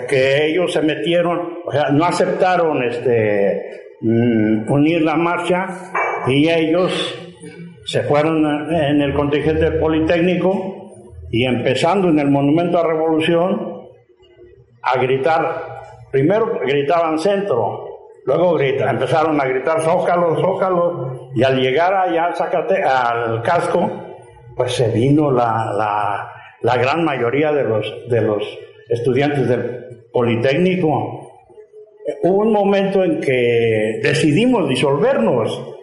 que ellos se metieron, o sea, no aceptaron este, mm, unir la marcha y ellos se fueron en el contingente politécnico y empezando en el Monumento a Revolución a gritar Primero gritaban centro, luego grita, empezaron a gritar zócalo, zócalo, y al llegar allá al casco, pues se vino la, la, la gran mayoría de los, de los estudiantes del Politécnico. Hubo un momento en que decidimos disolvernos,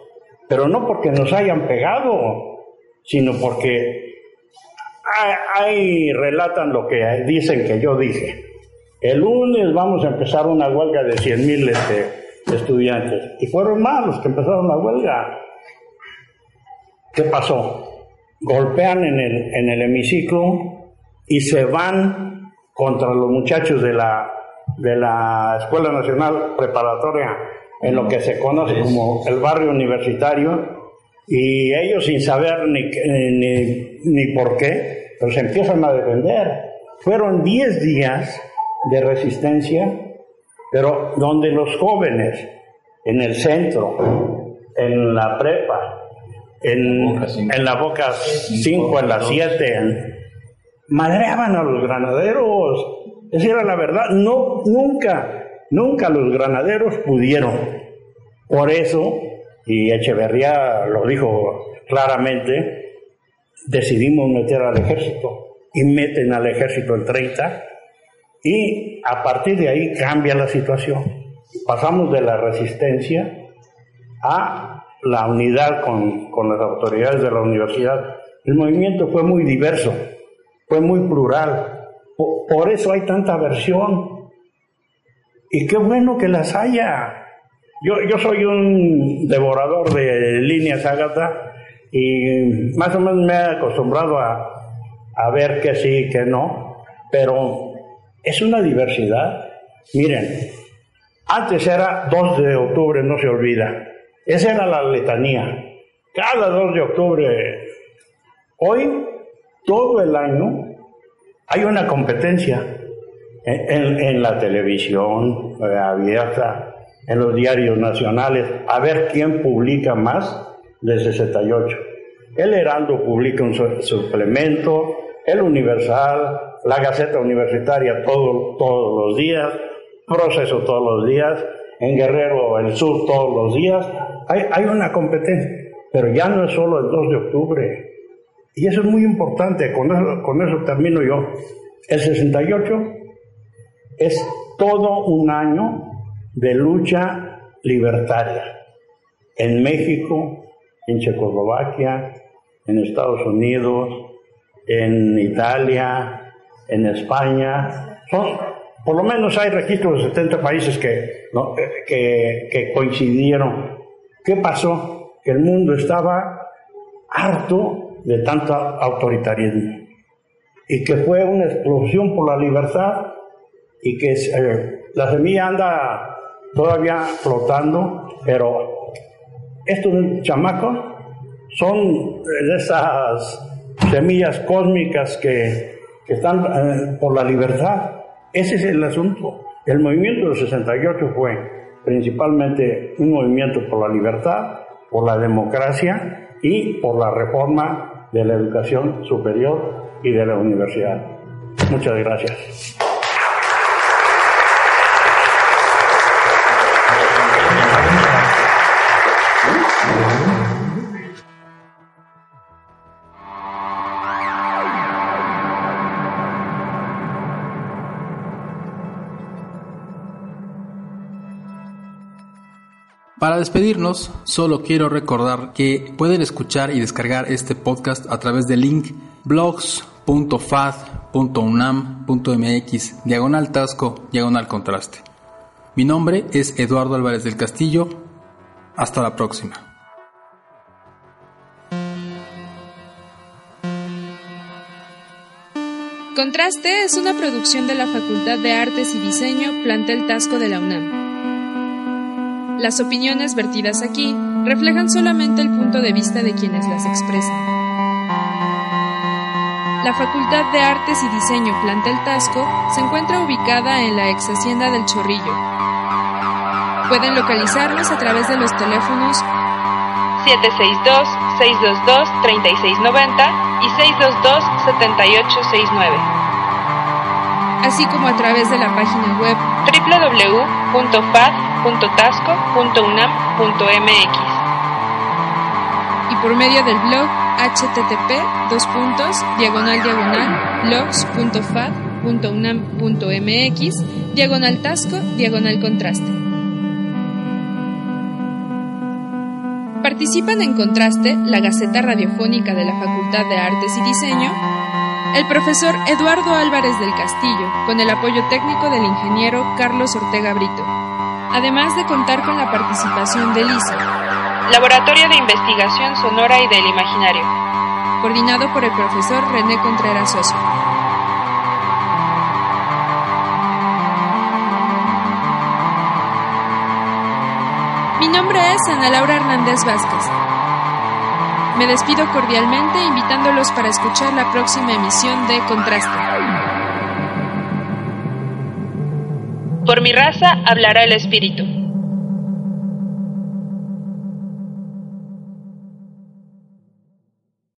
pero no porque nos hayan pegado, sino porque ahí relatan lo que dicen que yo dije. El lunes vamos a empezar una huelga de 100.000 este, estudiantes. Y fueron más los que empezaron la huelga. ¿Qué pasó? Golpean en el, en el hemiciclo y se van contra los muchachos de la, de la Escuela Nacional Preparatoria, en lo que se conoce como el barrio universitario, y ellos sin saber ni, ni, ni por qué, pues se empiezan a defender. Fueron 10 días de resistencia, pero donde los jóvenes en el centro, en la prepa, en, en la boca 5, en la 7, madreaban a los granaderos. Esa era la verdad. No, nunca, nunca los granaderos pudieron. Por eso y Echeverría lo dijo claramente, decidimos meter al ejército y meten al ejército el 30 y a partir de ahí cambia la situación. Pasamos de la resistencia a la unidad con, con las autoridades de la universidad. El movimiento fue muy diverso, fue muy plural. Por, eso hay tanta versión. Y qué bueno que las haya. Yo, yo soy un devorador de líneas Ágata y más o menos me he acostumbrado a, a ver que sí, que no, pero es una diversidad. Miren, antes era 2 de octubre, no se olvida. Esa era la letanía. Cada 2 de octubre. Hoy, todo el año, hay una competencia en, la televisión eh, abierta, en los diarios nacionales, a ver quién publica más de 68. El Heraldo publica un suplemento, el Universal, la Gaceta Universitaria todo, todos los días, Proceso todos los días, en Guerrero, el Sur todos los días. Hay, hay una competencia, pero ya no es solo el 2 de octubre. Y eso es muy importante, con eso, con eso termino yo. El 68 es todo un año de lucha libertaria en México, en Checoslovaquia, en Estados Unidos, en Italia, en España. Son, por lo menos hay registros de 70 países que, que, que coincidieron. ¿Qué pasó? Que el mundo estaba harto de tanto autoritarismo y que fue una explosión por la libertad y que eh, la semilla anda todavía flotando, pero estos chamacos son de esas semillas cósmicas que que están eh, por la libertad. Ese es el asunto. El movimiento del 68 fue principalmente un movimiento por la libertad, por la democracia y por la reforma de la educación superior y de la universidad. Muchas gracias. Para despedirnos, solo quiero recordar que pueden escuchar y descargar este podcast a través del link blogs.fad.unam.mx diagonal tasco diagonal contraste. Mi nombre es Eduardo Álvarez del Castillo. Hasta la próxima. Contraste es una producción de la Facultad de Artes y Diseño, plantel Tasco de la UNAM. Las opiniones vertidas aquí reflejan solamente el punto de vista de quienes las expresan. La Facultad de Artes y Diseño Plantel Tasco se encuentra ubicada en la ex hacienda del Chorrillo. Pueden localizarnos a través de los teléfonos 762-622-3690 y 622-7869 así como a través de la página web www.fad.tasco.unam.mx y por medio del blog http dos puntos diagonal diagonal blogs.fad.unam.mx diagonal tasco diagonal contraste. Participan en Contraste, la Gaceta Radiofónica de la Facultad de Artes y Diseño, el profesor Eduardo Álvarez del Castillo, con el apoyo técnico del ingeniero Carlos Ortega Brito, además de contar con la participación de LISA, Laboratorio de Investigación Sonora y del Imaginario, coordinado por el profesor René Contreras Oso. Mi nombre es Ana Laura Hernández Vázquez. Me despido cordialmente invitándolos para escuchar la próxima emisión de Contraste. Por mi raza hablará el espíritu.